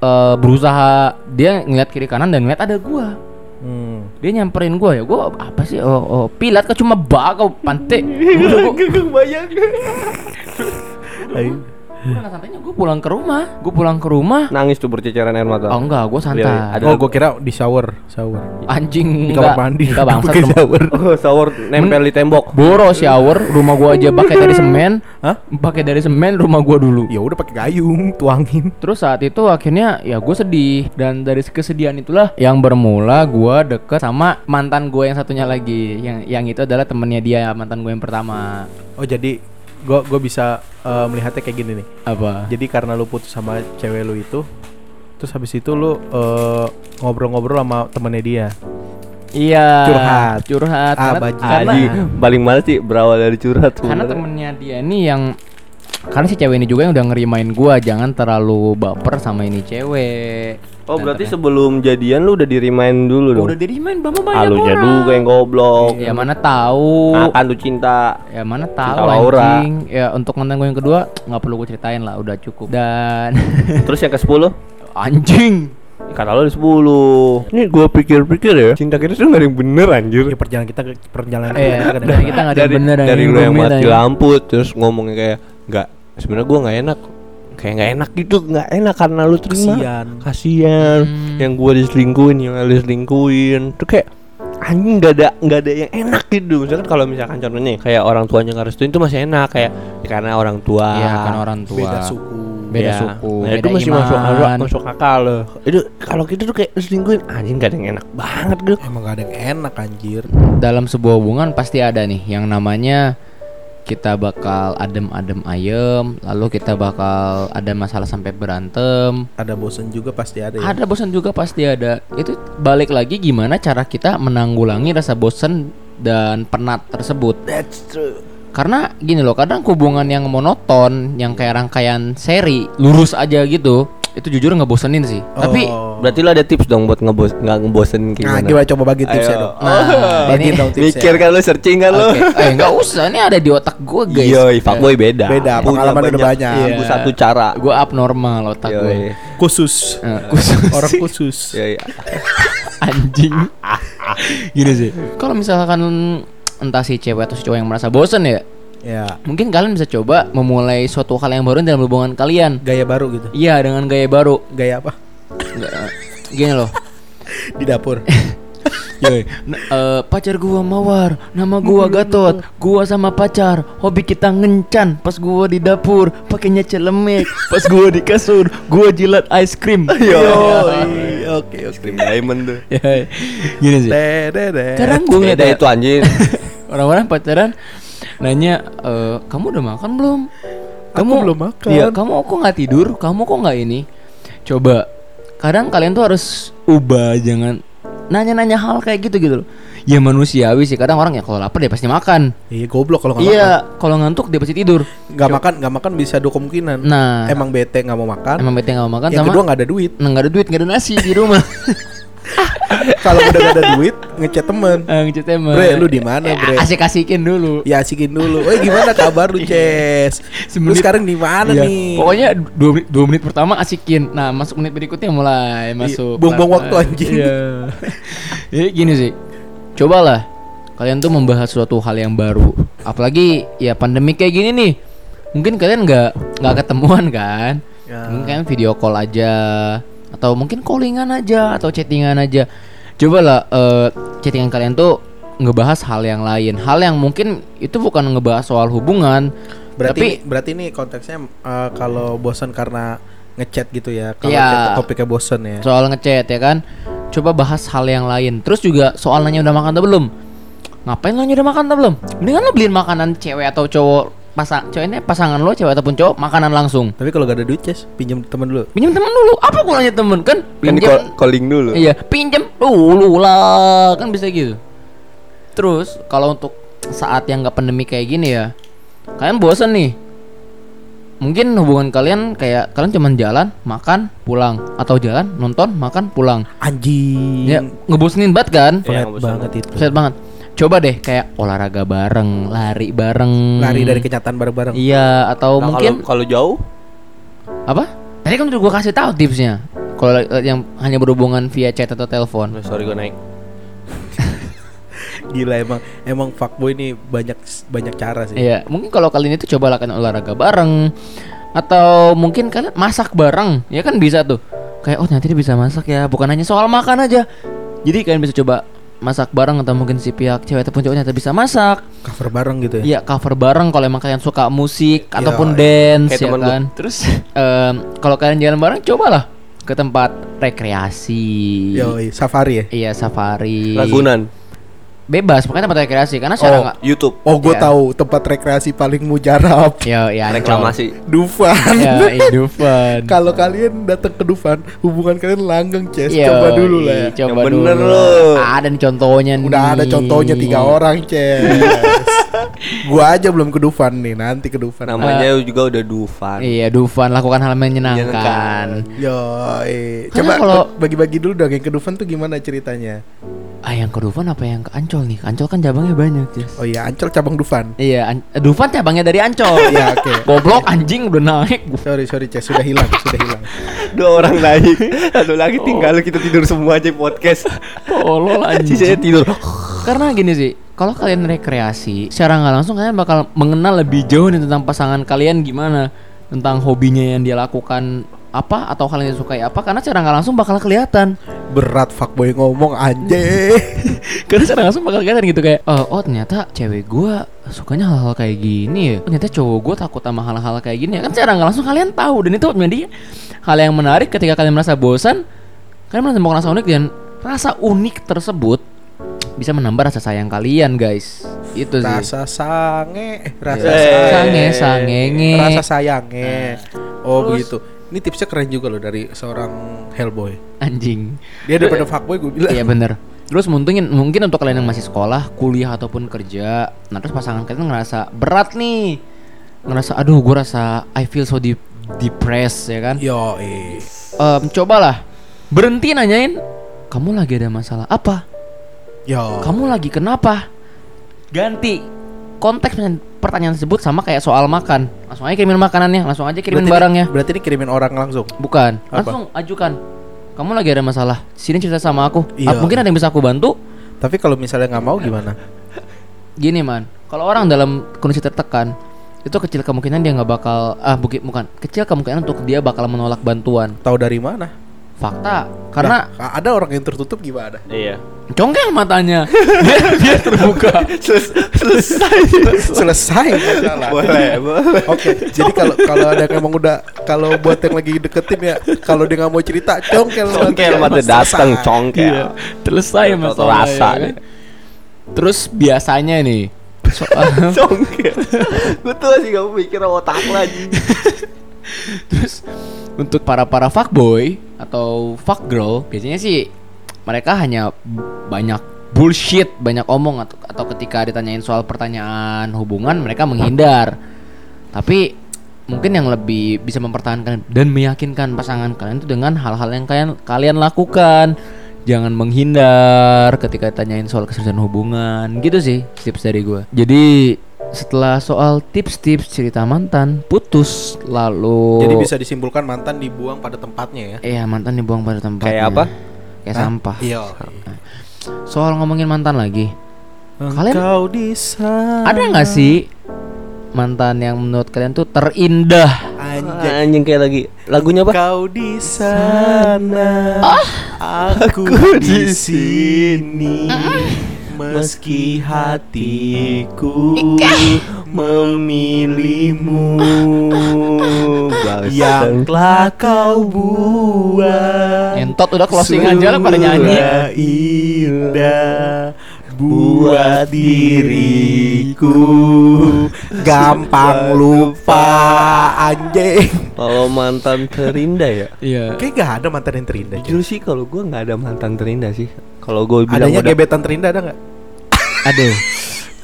eh berusaha dia ngeliat kiri kanan dan ngeliat ada gua. Hmm. Dia nyamperin gua ya, gua apa sih? Oh, oh pilat (laughs) kok cuma bakau pantai. Ayo. Udah nggak santainya gue pulang ke rumah, gue pulang ke rumah. nangis tuh berceceran air mata Oh enggak, gue santai. Iya, ada- Oh, gua kira di shower, shower. Anjing Di enggak, kamar mandi. enggak bangsat Pakai rumah- shower. oh shower nempel di tembok Boros shower, rumah gua aja pakai dari semen. Hah? Pakai dari semen rumah gua dulu. Ya udah pakai gayung, tuangin. Terus saat itu akhirnya ya gue sedih dan dari kesedihan itulah yang bermula gua deket sama mantan gue yang satunya lagi yang yang itu adalah temennya dia mantan gue yang pertama Oh, jadi gua gua bisa eh, melihatnya kayak gini nih. apa Jadi karena lu putus sama cewek lu itu, terus habis itu lu eh, ngobrol-ngobrol sama temennya dia. iya Curhat. curhat Ah, karena, karena, Anjing, paling males sih berawal dari curhat karena temennya dia ini yang karena si cewek ini juga yang udah ngerimain gua jangan terlalu baper sama ini cewek Oh berarti ternyata- sebelum jadian lu udah di remind dulu dong? udah dirimain bama banyak Alunya orang. juga yang goblok. Ya mana tahu. Akan tuh cinta. Ya mana tahu Cinta Laura. anjing. Ya untuk mantan gue yang kedua nggak perlu gue ceritain lah, udah cukup. Dan (laughs) Terus yang ke 10 anjing. Kata lo di 10 Ini gua pikir-pikir ya. Cinta kita tuh gak ada yang bener anjir. Ya perjalanan kita perjalanan Eh, kita kan dari kita nggak ada yang dari, bener dari yang lu yang mati lampu Terus ngomongnya kayak Nggak sebenarnya gua nggak enak Kayak nggak enak gitu nggak enak karena lu terima Kasian. Kasian Hmm. Yang gua diselingkuhin Yang lu diselingkuhin Tuh kayak anjing nggak ada nggak ada yang enak gitu misalkan kalau misalkan contohnya kayak orang tuanya nggak restuin itu masih enak kayak ya karena orang tua Iya kan orang tua. beda suku. Beda Ya, suku, nah, beda itu masih iman. masuk masuk, masuk akal loh itu kalau kita tuh kayak selingkuhin anjing gak ada yang enak banget gitu Emang gak ada yang enak anjir. Dalam sebuah hubungan pasti ada nih yang namanya kita bakal adem-adem ayem, lalu kita bakal ada masalah sampai berantem, Ada bosen juga pasti ada ya. ada bosan juga pasti ada. Itu balik lagi gimana cara kita menanggulangi rasa bosan dan penat tersebut. that's true Karena gini loh, kadang hubungan yang monoton, yang kayak rangkaian seri, lurus aja gitu, itu jujur ngebosenin sih. Tapi Oh. berarti lo ada tips dong buat ngebos nggak ngebosen Nah, gimana gimana coba bagi tipsnya dong. Nah, Bagi ini- dong tipsnya. mikir kan lo searching kan lo Oke, eh nggak usah, ini ada di otak gue guys. Yoi, fuckboy beda Beda, Punya pengalaman udah banyak. Seribu satu cara Gue abnormal otak gue. Khusus. Eh, khusus Orang khusus. Yoi. (laughs) anjing. Gini sih. Kalau misalkan entah si cewek atau si cowok yang merasa bosen ya, Ya, mungkin kalian bisa coba memulai suatu hal yang baru dalam hubungan kalian. gaya baru gitu. Iya, dengan gaya baru. Gaya apa? Nggak, gini loh. (laughs) Di dapur. (laughs) Yoi. Eh, pacar gua mawar, nama gua Gatot, gua sama pacar, hobi kita ngencan, pas gua di dapur, pakainya celemek, pas gua di kasur, gua jilat ice cream. (laughs) Yo. Oke, oke. Scream Diamond tuh Gini sih. Dedede. Kadang gua ngeliat ya, itu anjing orang-orang pacaran nanya, "Eh, kamu udah makan belum? Aku belum makan. Iya, kamu kok nggak tidur? Kamu kok nggak ini? Coba, kadang kalian tuh harus ubah, jangan nanya-nanya hal kayak gitu gitu loh. Ya manusiawi sih. Kadang orang ya kalau lapar dia pasti makan. Iya, goblok kalau Iya, kalau ngantuk dia pasti tidur. Nggak makan, nggak makan bisa dua kemungkinan. Nah, Emang bete nggak mau makan. emang bete nggak mau makan yang sama kedua nggak ada duit. nah, nggak ada duit, nggak ada nasi di rumah. (laughs) (laughs) Kalau udah nggak ada duit, ngechat temen. Eh, ngechat emang. Bre, lu di mana, Bre? Asik-asikin dulu. Ya asikin dulu. Oh gimana kabar lu, (laughs) Ces? Lu sekarang di mana Iya. nih? Pokoknya dua menit, dua menit pertama asikin. Nah, masuk menit berikutnya mulai masuk. buang-buang waktu, anjing. Iya. (laughs) Jadi gini sih. Cobalah kalian tuh membahas suatu hal yang baru. Apalagi ya pandemi kayak gini nih. Mungkin kalian nggak nggak ketemuan kan? Ya. Mungkin kalian video call aja atau mungkin callingan aja atau chattingan aja. Cobalah eh, chattingan kalian tuh ngebahas hal yang lain. Hal yang mungkin itu bukan ngebahas soal hubungan, Berarti tapi berarti ini konteksnya eh, kalau bosan karena ngechat gitu ya. Kalau chat topiknya bosan ya. soal ngechat ya kan. Coba bahas hal yang lain. Terus juga soal nanya udah makan atau belum. Ngapain lo nanya udah makan atau belum? Mendingan lo beliin makanan cewek atau cowok pasang ceweknya pasangan lo cewek ataupun cowok makanan langsung. Tapi kalau gak ada duit, Ces, pinjam teman dulu. Pinjam teman dulu. Apa gunanya temen kan? Kan Pinjam call- calling dulu. Iya, pinjam dulu lah, kan bisa gitu. Terus kalau untuk saat yang nggak pandemi kayak gini ya, kalian bosen nih. Mungkin hubungan kalian kayak kalian cuman jalan, makan, pulang, atau jalan, nonton, makan, pulang. Anjing. Ya ngebosenin banget kan? Bosan. banget itu. Set banget. Coba deh kayak olahraga bareng, lari bareng. Lari dari kenyataan bareng-bareng. Iya, atau Nah, mungkin kalau kalau jauh apa? Tadi kan udah gua kasih tahu tipsnya. Kalau eh, yang hanya berhubungan via chat atau telepon. Oh, sorry gue naik. (laughs) Gila emang emang fuckboy ini banyak banyak cara sih. Iya, mungkin kalau kalian itu coba lakukan olahraga bareng atau mungkin kalian masak bareng, ya kan bisa tuh. Kayak oh nanti dia bisa masak ya, bukan hanya soal makan aja. Jadi kalian bisa coba masak bareng atau mungkin si pihak cewek ataupun cowoknya bisa masak. Cover bareng gitu ya. Iya, cover bareng kalau emang kalian suka musik Iya, ataupun iya. dance Kayak ya temen gua. kan. Terus em, kalau kalian jalan bareng cobalah ke tempat rekreasi. Yoi, safari ya. Iya, safari. Ragunan. Bebas, pokoknya tempat rekreasi karena secara Oh. nggak YouTube. Oh, gue Iya. tahu tempat rekreasi paling mujarab. ya ya. Reklamasi. Dufan. Ya, (laughs) Dufan. Kalau kalian datang ke Dufan, hubungan kalian langgeng, Ces. Yo, Coba dulu lah ya. Coba Yang bener dulu. lo. Ada nih contohnya nih. Udah ada contohnya tiga orang, Ces. (laughs) gua aja belum ke Dufan nih, nanti ke Dufan. Namanya juga udah Dufan. Iya, Dufan lakukan hal menyenangkan. Menyenangkan. Yo, coba kalau- bagi-bagi dulu dong yang ke Dufan tuh gimana ceritanya? Ah, yang ke Dufan apa yang ke Ancol nih? Ancol kan cabangnya banyak, Jess. Oh iya, Ancol cabang Dufan. Iya, An- Dufan cabangnya dari Ancol. (laughs) Iya, oke. Goblok anjing udah naik. Sorry, sorry, Ces, sudah hilang, sudah hilang. Dua orang naik, (laughs) satu lagi tinggal kita tidur semua aja podcast. Tolol (laughs) Sisanya anjing. tidur. Karena gini sih, kalau kalian rekreasi, secara nggak langsung kalian bakal mengenal lebih jauh nih tentang pasangan kalian gimana, tentang hobinya yang dia lakukan apa atau hal yang disukai apa karena secara nggak langsung bakal kelihatan Berat fuckboy ngomong anjing. (laughs) karena secara langsung bakal kelihatan gitu kayak oh, oh ternyata cewek gua sukanya hal-hal kayak gini ya ternyata cowok gua takut sama hal-hal kayak gini ya kan secara nggak langsung kalian tahu dan itu menjadi hal yang menarik ketika kalian merasa bosan kalian merasa merasa unik dan rasa unik tersebut bisa menambah rasa sayang kalian guys itu sih rasa sange, eh, rasa Eh. sange, sange sangenge rasa sayangnya. Oh begitu. Ini tipsnya keren juga loh dari seorang Hellboy. anjing Dia daripada fuckboy gue bilang. Iya bener Terus mungkin mungkin untuk kalian yang masih sekolah, kuliah ataupun kerja, nah terus pasangan kalian ngerasa berat nih, ngerasa aduh gue rasa I feel so deep depressed ya kan? Yo, eh. Em, cobalah berhenti nanyain kamu lagi ada masalah apa? Yo. Kamu lagi kenapa? Ganti konteks pertanyaan- tersebut sama kayak soal makan. Langsung aja kirimin makanannya, langsung aja kirimin Berarti barangnya. Ini, berarti ini kirimin orang langsung. Bukan, Apa? langsung ajukan. Kamu lagi ada masalah. Sini cerita sama aku. Iya. Ah, Mungkin ada yang bisa aku bantu. Tapi kalau misalnya nggak mau gimana? Gini man, kalau orang dalam kondisi tertekan itu kecil kemungkinan dia nggak bakal ah buki- bukan kecil kemungkinan untuk dia bakal menolak bantuan Tahu dari mana? Fakta karena Nah, ada orang yang tertutup gimana? Iya. congkel matanya (laughs) biar, biar terbuka Selesai. Selesai masalah. boleh, boleh. Oke, jadi kalau kalau ada yang emang udah kalau buat yang lagi deketin ya, kalau dia nggak mau cerita, congkel Congkel mata datang congkel. Iya, selesai masalah rasa ya nih. kan? terus biasanya nih soal (laughs) Congkel. (laughs) Gue tuh masih gak mikir otak lagi. Terus untuk para para fuckboy atau fuck girl biasanya sih mereka hanya banyak bullshit, banyak omong atau, atau ketika ditanyain soal pertanyaan hubungan mereka menghindar. Tapi mungkin yang lebih bisa mempertahankan dan meyakinkan pasangan kalian itu dengan hal-hal yang kalian kalian lakukan. Jangan menghindar ketika ditanyain soal keseriusan hubungan. Gitu sih tips dari gue. Jadi setelah soal tips-tips cerita mantan putus lalu Jadi bisa disimpulkan mantan dibuang pada tempatnya ya. Iya mantan dibuang pada tempatnya Kayak apa? Kayak Hah? sampah Iya. Soal ngomongin mantan lagi Kalian- Engkau di sana. Ada nggak sih Mantan yang menurut kalian tuh terindah Anjay. Anjing kayak lagi. Lagunya apa? Kau di sana, Ah. aku di sini, Meski hatiku memilihmu Yang telah kau buat Entot udah closing aja lah pada nyanyi. Indah buat diriku. Gampang lupa anjing. Kalau mantan terindah ya? Iya. kayak gak ada mantan yang terindah. Jujur sih kalau gue nggak ada mantan terindah sih. Kalau gue bilang adanya udah- gebetan terindah ada nggak Aduh.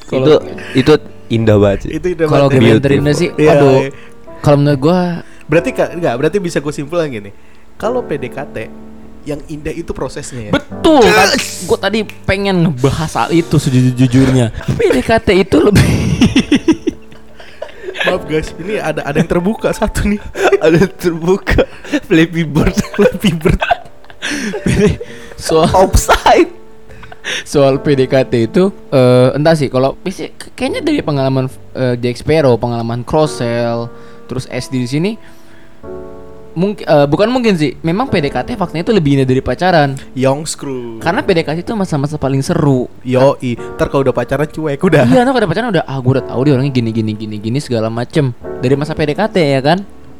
itu itu indah banget sih. Itu udah Kalau terindah sih, Iya, aduh. iya. Kalau menurut gua berarti ka- nggak berarti bisa gue simpulkan gini. Kalau PDKT yang indah itu prosesnya ya? Betul. Kan gue tadi pengen ngebahas hal itu sejujurnya PDKT itu lebih (laughs) maaf guys ini ada ada yang terbuka satu nih. (laughs) Ada terbuka. Flappy Bird. Flappy Bird. Soal Offside soal PDKT itu eh, entah sih kalau kayaknya dari pengalaman eh, Jack Sparrow pengalaman cross sell terus SD di sini mungkin eh, bukan mungkin sih memang PDKT faktanya itu lebih indah dari pacaran. Young Screw. Karena PDKT itu masa-masa paling seru. Yoi Ntar kalau udah pacaran cuek udah. Iya nah pada pacaran udah ah gue udah tahu dia orangnya gini gini gini gini segala macem. Dari masa PDKT ya kan?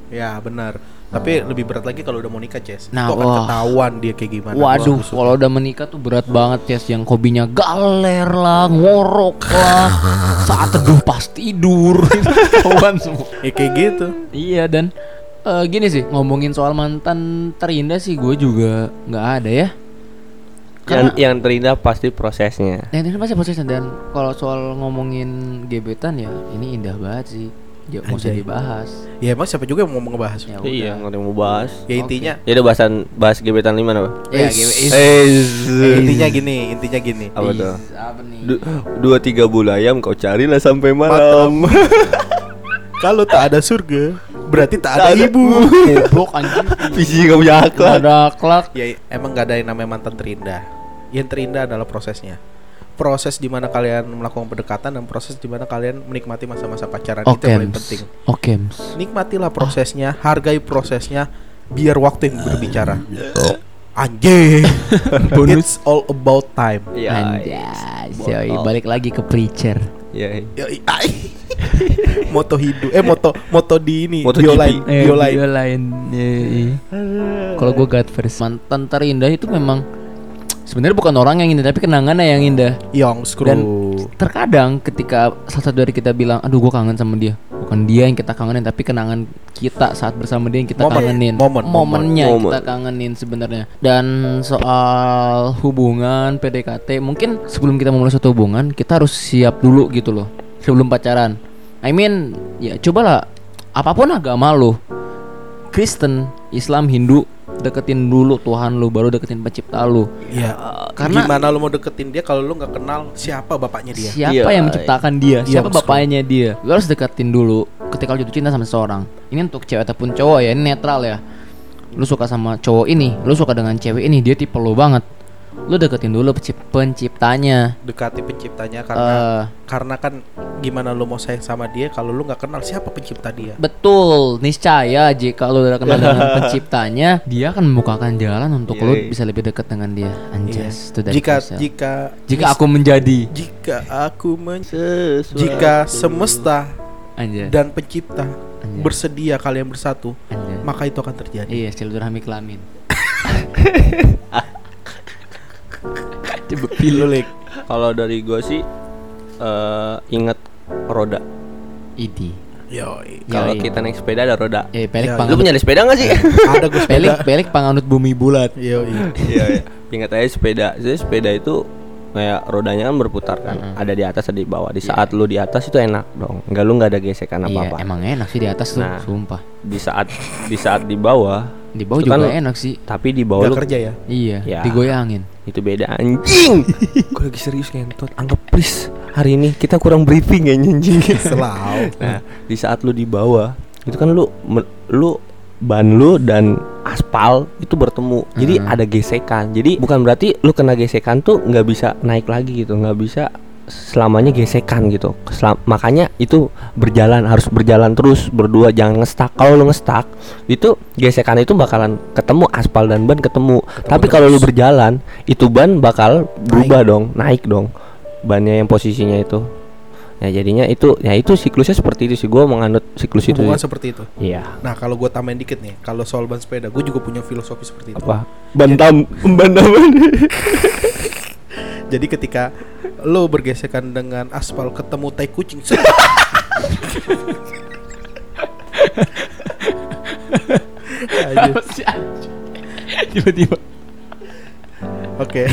Ya benar Tapi lebih berat lagi kalau udah mau nikah Ces. Nah, Itu akan wah. ketahuan dia kayak gimana? Waduh, kalau udah menikah tuh berat banget Ces. Yang hobinya galer lah, ngorok lah. (laughs) Saat teduh pas tidur. (laughs) Kawan semua. Ya kayak gitu. Iya dan eh, gini sih ngomongin soal mantan terindah sih gue juga nggak ada ya. yang, Karena yang terindah pasti prosesnya. Yang ini pasti prosesnya dan kalau soal ngomongin gebetan ya ini indah banget sih. Ya mau usah Anjay. dibahas. Ya emang siapa juga yang mau ngebahas Ya Iya udah. nggak ada yang mau bahas Ya intinya Ya udah bahasan bahas gebetan lima apa? Ya, Eh, Intinya gini Intinya gini apa Is, tuh? Apa nih? Du- dua tiga bulayam kau carilah sampai malam. (laughs) Kalau tak ada surga Berarti tak ada Tak ada. ibu Goblok anjing. (laughs) Visi gak punya Nggak akhlak. ada akhlak. Ya emang gak ada yang namanya mantan terindah Yang terindah adalah prosesnya Proses di mana kalian melakukan pendekatan Dan proses di mana kalian menikmati masa-masa pacaran Itu Oke. yang paling penting Oke. Nikmatilah prosesnya Hargai prosesnya Biar waktu yang berbicara Anjing (laughs) It's all about time Iya. Anjas, yoi, balik lagi ke preacher. Yoi, ai. (laughs) moto hidup eh moto moto di ini Moto biolain. Eh, biolain lain. Kalau gue God first. Mantan terindah itu memang sebenarnya bukan orang yang indah tapi kenangannya yang indah. Young screw Dan terkadang ketika salah satu dari kita bilang, aduh gue kangen sama dia, bukan dia yang kita kangenin tapi kenangan kita saat bersama dia yang kita Momen. kangenin, Momen, momennya yang momen. kita kangenin sebenarnya. Dan soal hubungan PDKT, mungkin sebelum kita memulai suatu hubungan kita harus siap dulu gitu loh sebelum pacaran. I mean, ya cobalah apa pun agama lo, Kristen, Islam, Hindu, deketin dulu Tuhan lu baru deketin pencipta lu. ya karena- gimana lu mau deketin dia kalau lu nggak kenal siapa bapaknya dia Siapa Iya. yang menciptakan dia? Iya, Siapa bapaknya dia? Lu harus deketin dulu ketika lu jatuh cinta sama seseorang. Ini untuk cewek ataupun cowok ya, ini netral ya. Lu suka sama cowok ini, lu suka dengan cewek ini, dia tipe lu banget. Lu deketin dulu pencip- penciptanya. dekati penciptanya karena Eh, karena kan gimana lu mau sayang sama dia kalau lu nggak kenal siapa pencipta dia betul, niscaya jika lu udah kenal dengan (laughs) penciptanya, dia akan membukakan jalan untuk lu Yoi. bisa lebih dekat dengan dia. Anjas, itu dari jika jika jika aku menjadi jika aku men Sesuatu. jika semesta Anjas. dan pencipta Anjas. bersedia kalian bersatu Anjas. maka itu akan terjadi Iya, silaturahmi kelamin. (laughs) Coba Lu, Lik. Kalau dari gua sih eh inget roda. Idi. Kalau kita naik sepeda ada roda. Eh, pelik Lu punya sepeda gak sih? ada (laughs) gue Pelik, sepeda pelik panganut bumi bulat. Yoi. Iya, iya. Ingat aja sepeda. Jadi sepeda itu kayak rodanya kan berputar kan. Mm-mm. Ada di atas ada di bawah. Di saat lu di atas itu enak dong. Enggak lu nggak ada gesekan Iya, apa-apa. emang enak sih di atas tuh, Nah. sumpah. Di saat di saat di bawah, Di bawah Itu juga kan- enak sih. tapi di bawah Gak lu kerja ya Iya, Ya. digoyangin. itu beda anjing. (laughs) Gue lagi serius ngentot. Anggap please hari ini kita kurang briefing ya anjing. (laughs) Selalu (laughs) Nah, di saat lu di bawah, itu kan lu lu ban lu dan aspal itu bertemu. Jadi Hmm. ada gesekan. Jadi bukan berarti lu kena gesekan tuh nggak bisa naik lagi gitu, nggak bisa selamanya gesekan gitu. Selam- makanya itu berjalan harus berjalan terus berdua jangan ngestak. Kalau lu ngestak, itu gesekan itu bakalan ketemu aspal dan ban ketemu. Tapi kalau lu berjalan, itu ban bakal berubah dong, naik dong. bannya yang posisinya itu ya jadinya itu ya itu siklusnya seperti itu sih gue menganut siklus itu Hubungan sih. seperti itu. iya Nah kalau gue tambahin dikit nih, kalau soal ban sepeda, gue juga punya filosofi seperti itu. apa bantam bantam (laughs) Jadi ketika lo bergesekan dengan aspal ketemu tai kucing. Tiba-tiba. Oke.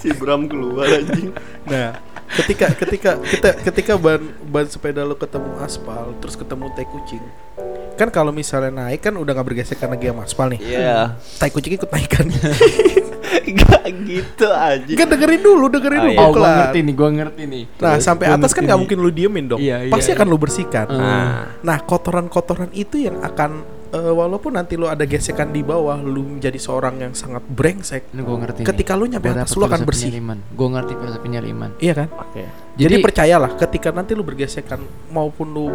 si Bram keluar anjing Nah, ketika ketika kita ketika ban ban sepeda lo ketemu aspal, terus ketemu tai kucing, kan kalau misalnya naik kan udah nggak bergesekan lagi sama aspal nih. iya Tai kucing ikut naik kan. (laughs) Gak gitu anjing kan dengerin dulu, dengerin Ah, dulu. iya. Oh, kelar. ngerti nih, gua ngerti nih. Nah, sampai atas kan nggak nih. mungkin lu diemin dong. Iya, iya, Pasti iya. akan lu bersihkan. nah Nah, kotoran-kotoran itu yang akan eh, walaupun nanti lu ada gesekan di bawah, lu menjadi seorang yang sangat brengsek. Ini gua ngerti. Ketika lu nyampe atas, lu akan bersih. Gue ngerti filosofinya Liman. Iya kan? oke Jadi, Jadi- percayalah, ketika nanti lu bergesekan maupun lu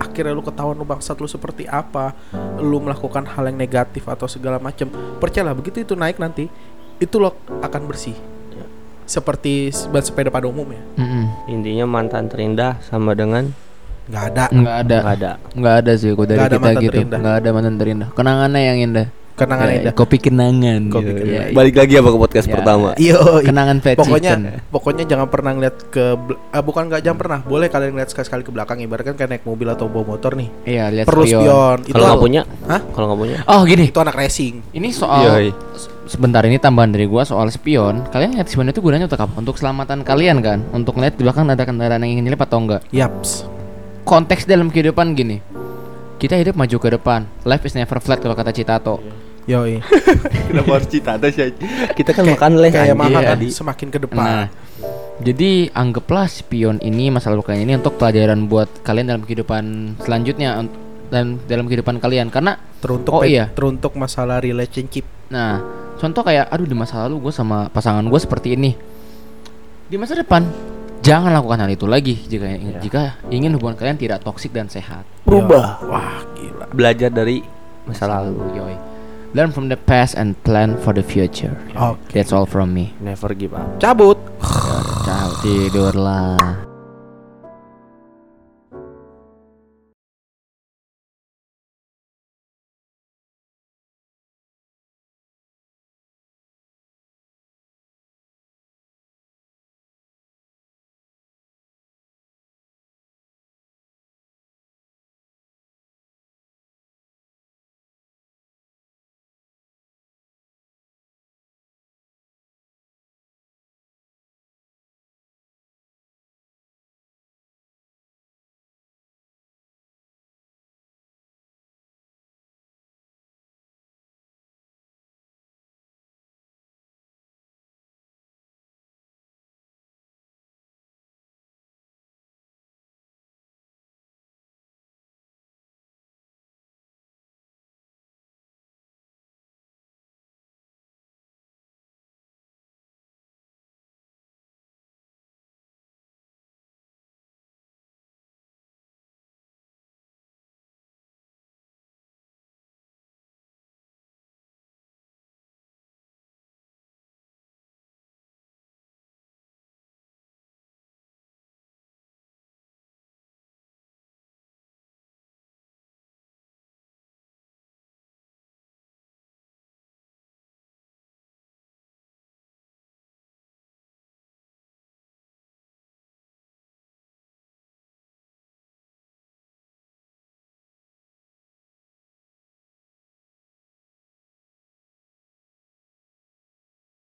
akhirnya lu ketahuan lu bangsat lu seperti apa, lu melakukan hal yang negatif atau segala macam, percayalah begitu itu naik nanti, itu lo akan bersih. Ya. Seperti ban sepeda pada umumnya. Mm-mm. intinya mantan terindah sama dengan nggak ada. Nggak ada. nggak ada Nggak ada sih kok dari Nggak ada kita mantan gitu. terindah. Nggak ada mantan terindah. Kenangannya yang indah. Kenangan Ya, indah. Kopi kenangan. Kopi gitu. kenangan. Ya, ya. balik lagi apa ke podcast Ya. pertama Iyo, Kenangan fat pokoknya chicken. pokoknya jangan pernah ngeliat ke ah, bukan nggak jangan pernah boleh kalian ngeliat sekali-sekali ke belakang ibaratkan kayak naik mobil atau bawa motor nih Iya, lihat perlu spion. spion itu kalau nggak punya Hah? kalau nggak punya Oh, gini. itu anak racing Ini soal Yoi. Se- sebentar ini tambahan dari gua soal spion. Kalian lihat spion itu gunanya untuk apa? Untuk keselamatan kalian kan? Untuk ngeliat di belakang ada kendaraan yang ingin nyelip atau enggak? yaps Konteks dalam kehidupan gini. Kita hidup maju ke depan. Life is never flat kalau kata Citato. yoi (laughs) kenapa harus cita sih kita kan makan leh kayak anjing. mama Iya. kan semakin ke depan Nah, jadi anggaplah spion ini masalah luka ini untuk pelajaran buat kalian dalam kehidupan selanjutnya dan dalam kehidupan kalian karena teruntuk Oh, iya. teruntuk masalah relationship Nah, contoh kayak, aduh di masa lalu gue sama pasangan gue seperti ini. Di masa depan, jangan lakukan hal itu lagi jika jika ingin hubungan kalian tidak toksik dan sehat. berubah wah gila belajar dari masa lalu Yoi. Learn from the past and plan for the future. oke That's all from me. never give up cabut Ciao, tidurlah.